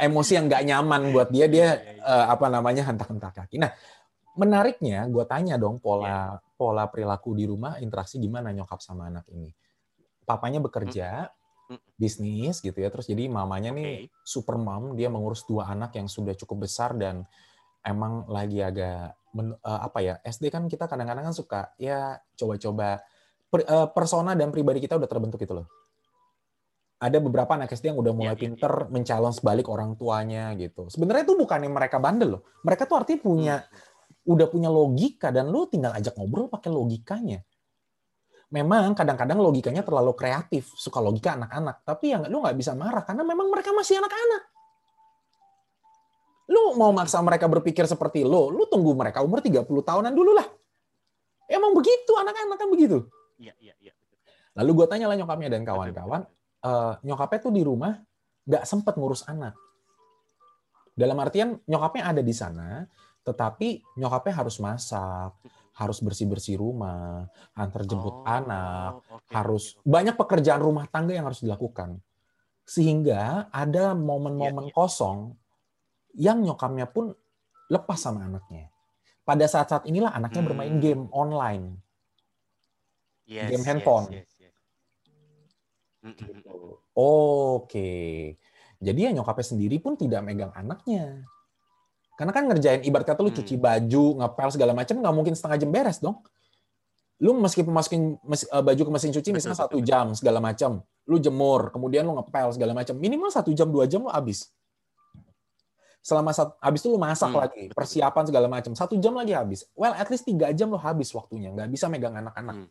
emosi yang nggak nyaman buat dia dia uh, apa namanya hentak-hentak kaki nah menariknya gue tanya dong pola yeah. pola perilaku di rumah interaksi gimana nyokap sama anak ini papanya bekerja mm. bisnis gitu ya terus jadi mamanya okay. nih super mom dia mengurus dua anak yang sudah cukup besar dan emang lagi agak men, uh, apa ya SD kan kita kadang-kadang kan suka ya coba-coba per, uh, persona dan pribadi kita udah terbentuk gitu loh. Ada beberapa anak SD yang udah mulai ya, pinter ya, ya. mencalon sebalik orang tuanya gitu. Sebenarnya itu bukan yang mereka bandel loh. Mereka tuh artinya punya hmm. udah punya logika dan lu tinggal ajak ngobrol pakai logikanya. Memang kadang-kadang logikanya terlalu kreatif, suka logika anak-anak. Tapi yang lu nggak bisa marah karena memang mereka masih anak-anak. Lu mau maksa mereka berpikir seperti lo, lu tunggu mereka umur 30 tahunan dulu lah. Emang begitu, anak-anak kan begitu. Iya, iya, iya. Lalu gue tanya lah nyokapnya dan kawan-kawan, uh, nyokapnya tuh di rumah nggak sempet ngurus anak. Dalam artian nyokapnya ada di sana, tetapi nyokapnya harus masak, harus bersih-bersih rumah, antar jemput oh, anak, okay, harus okay. banyak pekerjaan rumah tangga yang harus dilakukan. Sehingga ada momen-momen yeah, yeah. kosong yang nyokapnya pun lepas sama anaknya. Pada saat-saat inilah anaknya hmm. bermain game online. Yes, game handphone. Yes, yes, yes. Gitu. Oke. Jadi ya nyokapnya sendiri pun tidak megang anaknya. Karena kan ngerjain ibarat kata lu hmm. cuci baju, ngepel segala macam nggak mungkin setengah jam beres dong. Lu meskipun masukin eh, baju ke mesin cuci misalnya satu jam segala macam, lu jemur, kemudian lu ngepel segala macam, minimal satu jam dua jam lu habis selama satu, habis itu lu masak hmm, lagi, persiapan segala macam. Satu jam lagi habis. Well, at least tiga jam lo habis waktunya, nggak bisa megang anak-anak. Hmm.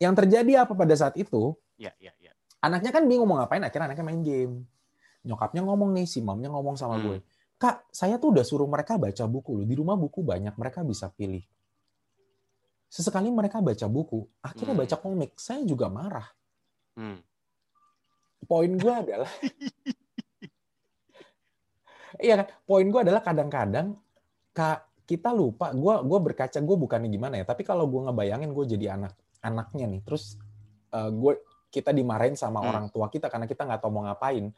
Yang terjadi apa pada saat itu? Ya, ya, ya. Anaknya kan bingung mau ngapain, akhirnya anaknya main game. Nyokapnya ngomong nih, si mamnya ngomong sama hmm. gue, kak, saya tuh udah suruh mereka baca buku loh. Di rumah buku banyak, mereka bisa pilih. Sesekali mereka baca buku, akhirnya hmm. baca komik. Saya juga marah. Hmm. Poin gue adalah iya kan? Poin gue adalah kadang-kadang kak kita lupa gue gue berkaca gue bukannya gimana ya tapi kalau gue ngebayangin gue jadi anak anaknya nih terus uh, eh, gue kita dimarahin sama hmm. orang tua kita karena kita nggak tahu mau ngapain.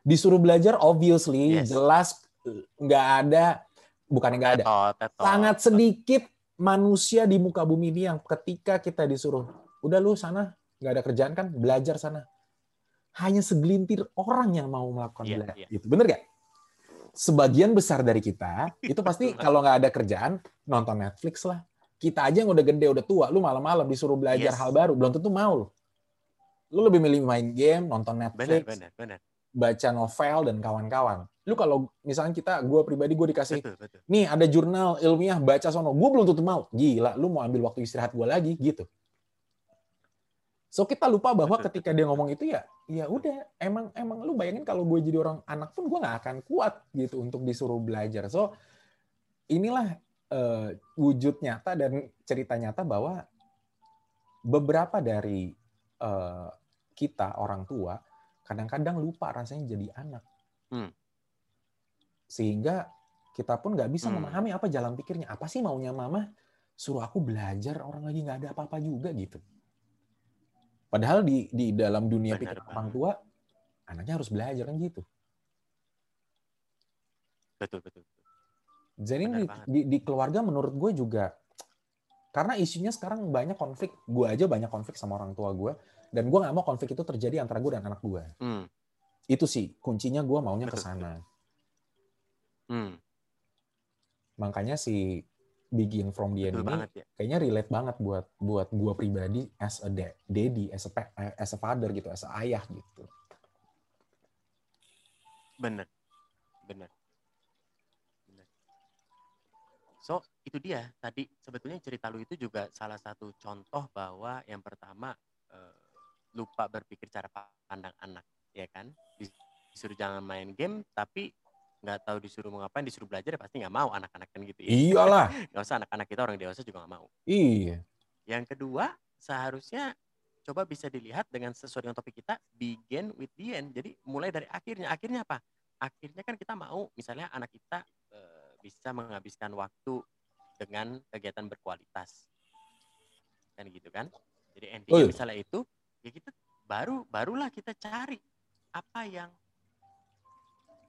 Disuruh belajar obviously yes. jelas nggak ada bukannya nggak ada. Sangat sedikit manusia di muka bumi ini yang ketika kita disuruh udah lu sana nggak ada kerjaan kan belajar sana. Hanya segelintir orang yang mau melakukan yeah, belajar yeah. itu bener gak sebagian besar dari kita itu pasti kalau nggak ada kerjaan nonton Netflix lah. Kita aja yang udah gede, udah tua, lu malam-malam disuruh belajar yes. hal baru, belum tentu mau lu. Lu lebih milih main game, nonton Netflix, bener, bener, bener. baca novel dan kawan-kawan. Lu kalau misalnya kita, gue pribadi gue dikasih, betul, betul. nih ada jurnal ilmiah baca sono, gue belum tentu mau. Gila, lu mau ambil waktu istirahat gue lagi gitu. So kita lupa bahwa ketika dia ngomong itu ya, ya udah emang emang lu bayangin kalau gue jadi orang anak pun gue nggak akan kuat gitu untuk disuruh belajar. So inilah uh, wujud nyata dan cerita nyata bahwa beberapa dari uh, kita orang tua kadang-kadang lupa rasanya jadi anak. Hmm. Sehingga kita pun nggak bisa hmm. memahami apa jalan pikirnya. Apa sih maunya mama? Suruh aku belajar, orang lagi nggak ada apa-apa juga gitu. Padahal di di dalam dunia pikir orang tua, anaknya harus belajar kan gitu. Betul betul. Jadi di, di, di keluarga menurut gue juga karena isunya sekarang banyak konflik. Gue aja banyak konflik sama orang tua gue dan gue nggak mau konflik itu terjadi antara gue dan anak gue. Hmm. Itu sih kuncinya gue maunya ke sana. Hmm. Makanya si begin from the end ini banget, ya. kayaknya relate banget buat buat gua pribadi as a daddy, as a as a father gitu, as a ayah gitu. Bener, bener, bener. So itu dia tadi sebetulnya cerita lu itu juga salah satu contoh bahwa yang pertama uh, lupa berpikir cara pandang anak ya kan disuruh jangan main game tapi nggak tahu disuruh mau ngapain disuruh belajar ya pasti nggak mau anak-anak kan gitu ya. Iyalah. Nggak usah anak-anak kita orang dewasa juga nggak mau. Iya. Yang kedua seharusnya coba bisa dilihat dengan sesuai dengan topik kita begin with the end. Jadi mulai dari akhirnya. Akhirnya apa? Akhirnya kan kita mau misalnya anak kita e, bisa menghabiskan waktu dengan kegiatan berkualitas. Kan gitu kan? Jadi endingnya oh, misalnya itu ya kita baru barulah kita cari apa yang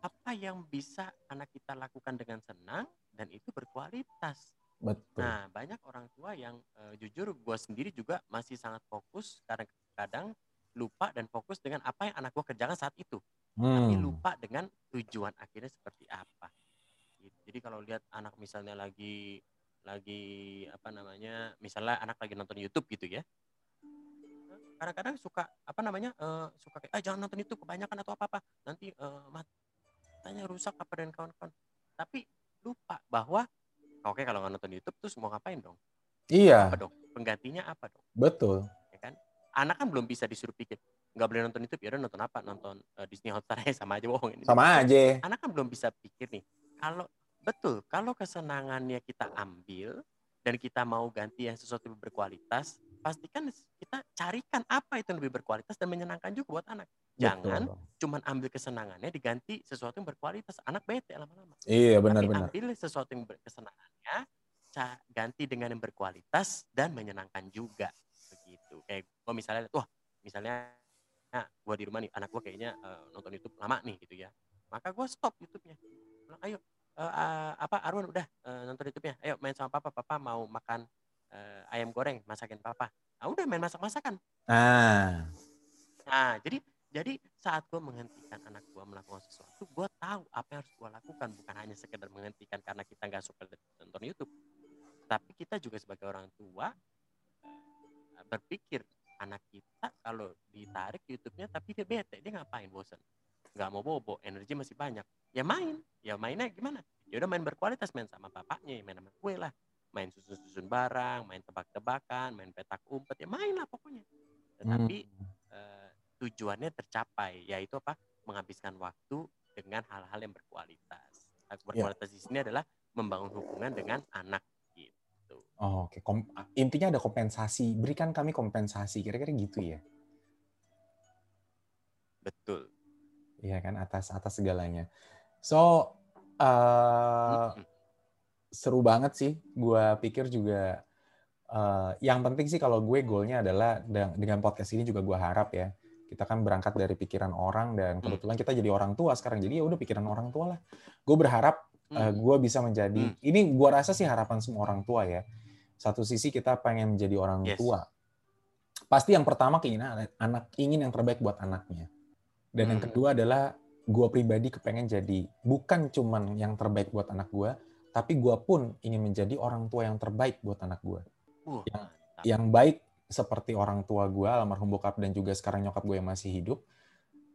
apa yang bisa anak kita lakukan dengan senang dan itu berkualitas. Betul. Nah, banyak orang tua yang uh, jujur gue sendiri juga masih sangat fokus kadang-kadang lupa dan fokus dengan apa yang anak gue kerjakan saat itu. Hmm. Tapi lupa dengan tujuan akhirnya seperti apa. Jadi kalau lihat anak misalnya lagi lagi apa namanya misalnya anak lagi nonton YouTube gitu ya kadang-kadang suka apa namanya uh, suka kayak ah jangan nonton YouTube kebanyakan atau apa apa nanti uh, matanya rusak apa dan kawan-kawan. Tapi lupa bahwa oke okay, kalau nggak nonton YouTube terus mau ngapain dong? Iya. Apa dong? Penggantinya apa dong? Betul. Ya kan? Anak kan belum bisa disuruh pikir nggak boleh nonton YouTube ya udah nonton apa? Nonton uh, Disney Hotstar ya sama aja bohong ini. Sama aja. Anak kan belum bisa pikir nih. Kalau betul kalau kesenangannya kita ambil dan kita mau ganti yang sesuatu yang berkualitas pastikan kita carikan apa itu yang lebih berkualitas dan menyenangkan juga buat anak. Jangan Betul. cuman ambil kesenangannya diganti sesuatu yang berkualitas. Anak bete lama-lama. Iya benar-benar. Ambil sesuatu yang berkesenangannya, ganti dengan yang berkualitas dan menyenangkan juga. Begitu. Kayak gue misalnya, wah misalnya nah, gue di rumah nih, anak gue kayaknya uh, nonton YouTube lama nih gitu ya. Maka gue stop YouTube-nya. Ayo, uh, uh, apa Arwan udah uh, nonton YouTube-nya. Ayo main sama papa. Papa mau makan uh, ayam goreng masakin papa nah udah main masak masakan ah nah jadi jadi saat gue menghentikan anak gue melakukan sesuatu gue tahu apa yang harus gue lakukan. Bukan hanya sekedar menghentikan karena kita nggak suka nonton YouTube. Tapi kita juga sebagai orang tua uh, berpikir anak kita kalau ditarik YouTube-nya tapi dia bete dia ngapain? Bosan nggak mau bobo energi masih banyak. Ya main ya mainnya gimana? Ya udah main berkualitas main sama bapaknya main sama gue lah. Main susun-susun barang, main tebak-tebakan, main petak umpet, ya main lah pokoknya. Tetapi hmm. Tujuannya tercapai, yaitu apa? Menghabiskan waktu dengan hal-hal yang berkualitas. Nah, berkualitas ya. di sini adalah membangun hubungan dengan anak gitu. Oh, Oke, okay. intinya ada kompensasi. Berikan kami kompensasi, kira-kira gitu ya. Betul. Iya kan atas atas segalanya. So uh, hmm seru banget sih. Gue pikir juga uh, yang penting sih kalau gue goalnya adalah dengan podcast ini juga gue harap ya kita kan berangkat dari pikiran orang dan hmm. kebetulan kita jadi orang tua sekarang jadi ya udah pikiran orang tua lah. Gue berharap uh, gue bisa menjadi hmm. ini gue rasa sih harapan semua orang tua ya. Satu sisi kita pengen menjadi orang yes. tua. Pasti yang pertama keinginan anak ingin yang terbaik buat anaknya. Dan hmm. yang kedua adalah gue pribadi kepengen jadi bukan cuman yang terbaik buat anak gue, tapi gue pun ingin menjadi orang tua yang terbaik buat anak gue. Uh, yang, yang baik seperti orang tua gue, almarhum bokap dan juga sekarang nyokap gue yang masih hidup,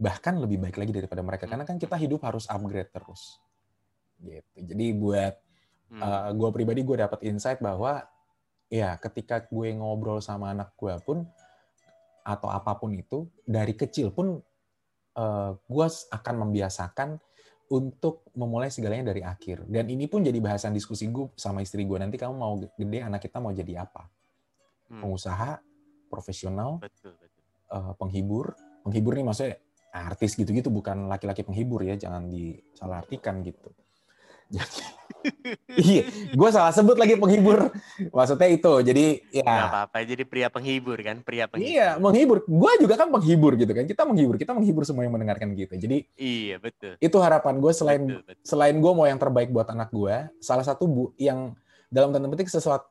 bahkan lebih baik lagi daripada mereka. Karena kan kita hidup harus upgrade terus. Gitu. Jadi buat hmm. uh, eh, gue pribadi gue dapat insight bahwa ya ketika gue ngobrol sama anak gue pun atau apa pun itu dari kecil pun uh, eh, gue akan membiasakan untuk memulai segalanya dari akhir. Dan ini pun jadi bahasan diskusi gue sama istri gue. Nanti kamu mau gede, anak kita mau jadi apa? Hmm. Pengusaha, profesional, betul, betul. Uh, penghibur. Penghibur nih maksudnya artis gitu-gitu, bukan laki-laki penghibur ya. Jangan disalahartikan gitu. Jadi, iya, gue salah sebut lagi penghibur. Maksudnya itu. Jadi ya. Gak apa-apa. Jadi pria penghibur kan, pria penghibur. Iya, menghibur. Gue juga kan penghibur gitu kan. Kita menghibur, kita menghibur semua yang mendengarkan gitu. Jadi iya betul. Itu harapan gue selain betul, betul. selain gue mau yang terbaik buat anak gue. Salah satu bu yang dalam tanda petik sesuatu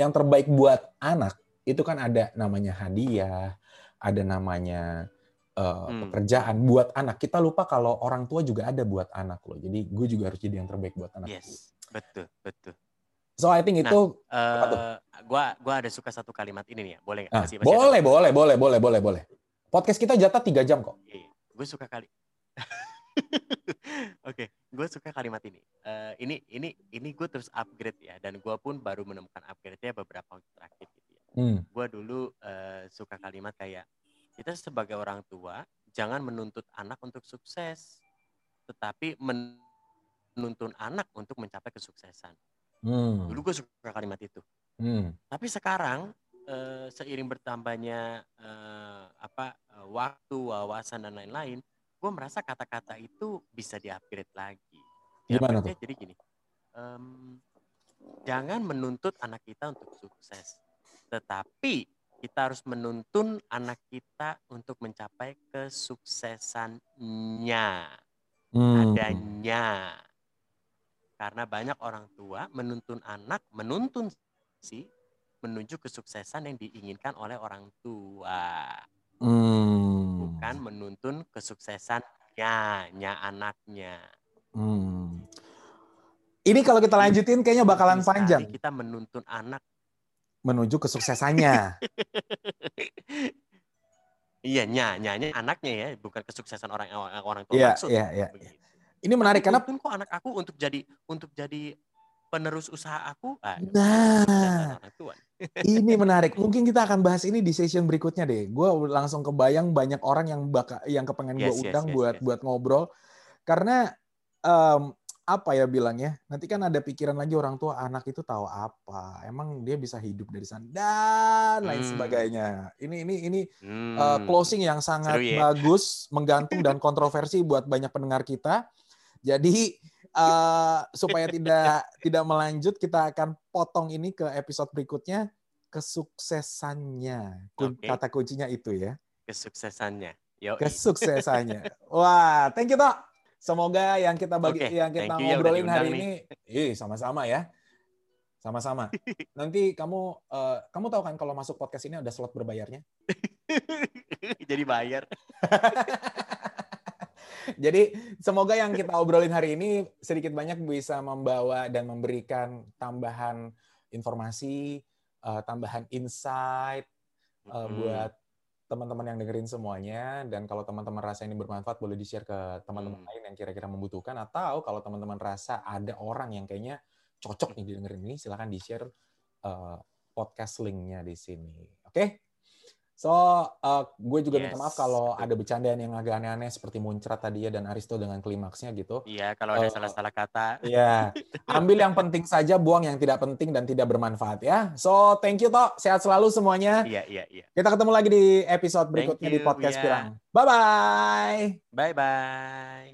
yang terbaik buat anak itu kan ada namanya hadiah, ada namanya uh, hmm. pekerjaan buat anak. Kita lupa kalau orang tua juga ada buat anak loh. Jadi gue juga harus jadi yang terbaik buat anak. Yes, betul, betul. So I think nah, itu uh, gua gua ada suka satu kalimat ini nih ya. Boleh nggak? Ah, boleh, boleh, boleh, boleh, boleh, boleh. Podcast kita jatah tiga jam kok. Iya, gue suka kali. Oke, okay. Gue suka kalimat ini. Uh, ini ini ini gue terus upgrade ya, dan gue pun baru menemukan upgrade-nya beberapa waktu terakhir gitu ya. Hmm. Gue dulu uh, suka kalimat kayak kita sebagai orang tua jangan menuntut anak untuk sukses, tetapi menuntun anak untuk mencapai kesuksesan. Hmm. Dulu gue suka kalimat itu. Hmm. Tapi sekarang uh, seiring bertambahnya uh, apa uh, waktu, wawasan dan lain-lain, gue merasa kata-kata itu bisa diupgrade lagi. Gimana tuh? Jadi gini, um, jangan menuntut anak kita untuk sukses, tetapi kita harus menuntun anak kita untuk mencapai kesuksesannya, hmm. adanya. Karena banyak orang tua menuntun anak, menuntun si menuju kesuksesan yang diinginkan oleh orang tua. Hmm. Bukan menuntun kesuksesannya, nya anaknya. Hmm. Ini kalau kita lanjutin kayaknya bakalan Sekali panjang. Kita menuntun anak menuju kesuksesannya. iya, nya, nyanya anaknya ya, bukan kesuksesan orang orang tua yeah, maksud. Iya, iya, iya. Ini menarik karena kok anak aku untuk jadi untuk jadi penerus usaha aku. Ah, nah, ini menarik. Mungkin kita akan bahas ini di session berikutnya deh. Gue langsung kebayang banyak orang yang baka, yang kepengen yes, gue undang yes, buat yes. buat ngobrol. Karena um, apa ya bilangnya? Nanti kan ada pikiran lagi orang tua anak itu tahu apa? Emang dia bisa hidup dari sana dan lain hmm. sebagainya. Ini ini ini hmm. uh, closing yang sangat Seru, ya? bagus, menggantung dan kontroversi buat banyak pendengar kita. Jadi uh, supaya tidak tidak melanjut kita akan potong ini ke episode berikutnya kesuksesannya. Okay. kata kuncinya itu ya. Kesuksesannya. Yo, kesuksesannya. Wah thank you toh semoga yang kita bagi okay. yang kita ngobrolin ya hari nih. ini ih sama-sama ya. Sama-sama. Nanti kamu uh, kamu tahu kan kalau masuk podcast ini ada slot berbayarnya? Jadi bayar Jadi semoga yang kita obrolin hari ini sedikit banyak bisa membawa dan memberikan tambahan informasi, uh, tambahan insight uh, hmm. buat teman-teman yang dengerin semuanya. Dan kalau teman-teman rasa ini bermanfaat, boleh di-share ke teman-teman hmm. lain yang kira-kira membutuhkan. Atau kalau teman-teman rasa ada orang yang kayaknya cocok nih didengerin ini, silahkan di-share uh, podcast linknya di sini. Oke? Okay? So, uh, gue juga yes. minta maaf kalau ada bercandaan yang agak aneh-aneh seperti muncrat tadi ya dan Aristo dengan klimaksnya gitu. Iya, kalau ada salah salah-salah kata. Iya. Ambil yang penting saja, buang yang tidak penting dan tidak bermanfaat ya. So, thank you toh. Sehat selalu semuanya. Iya, iya, iya. Kita ketemu lagi di episode berikutnya you, di podcast yeah. Pirang. Bye-bye. Bye-bye.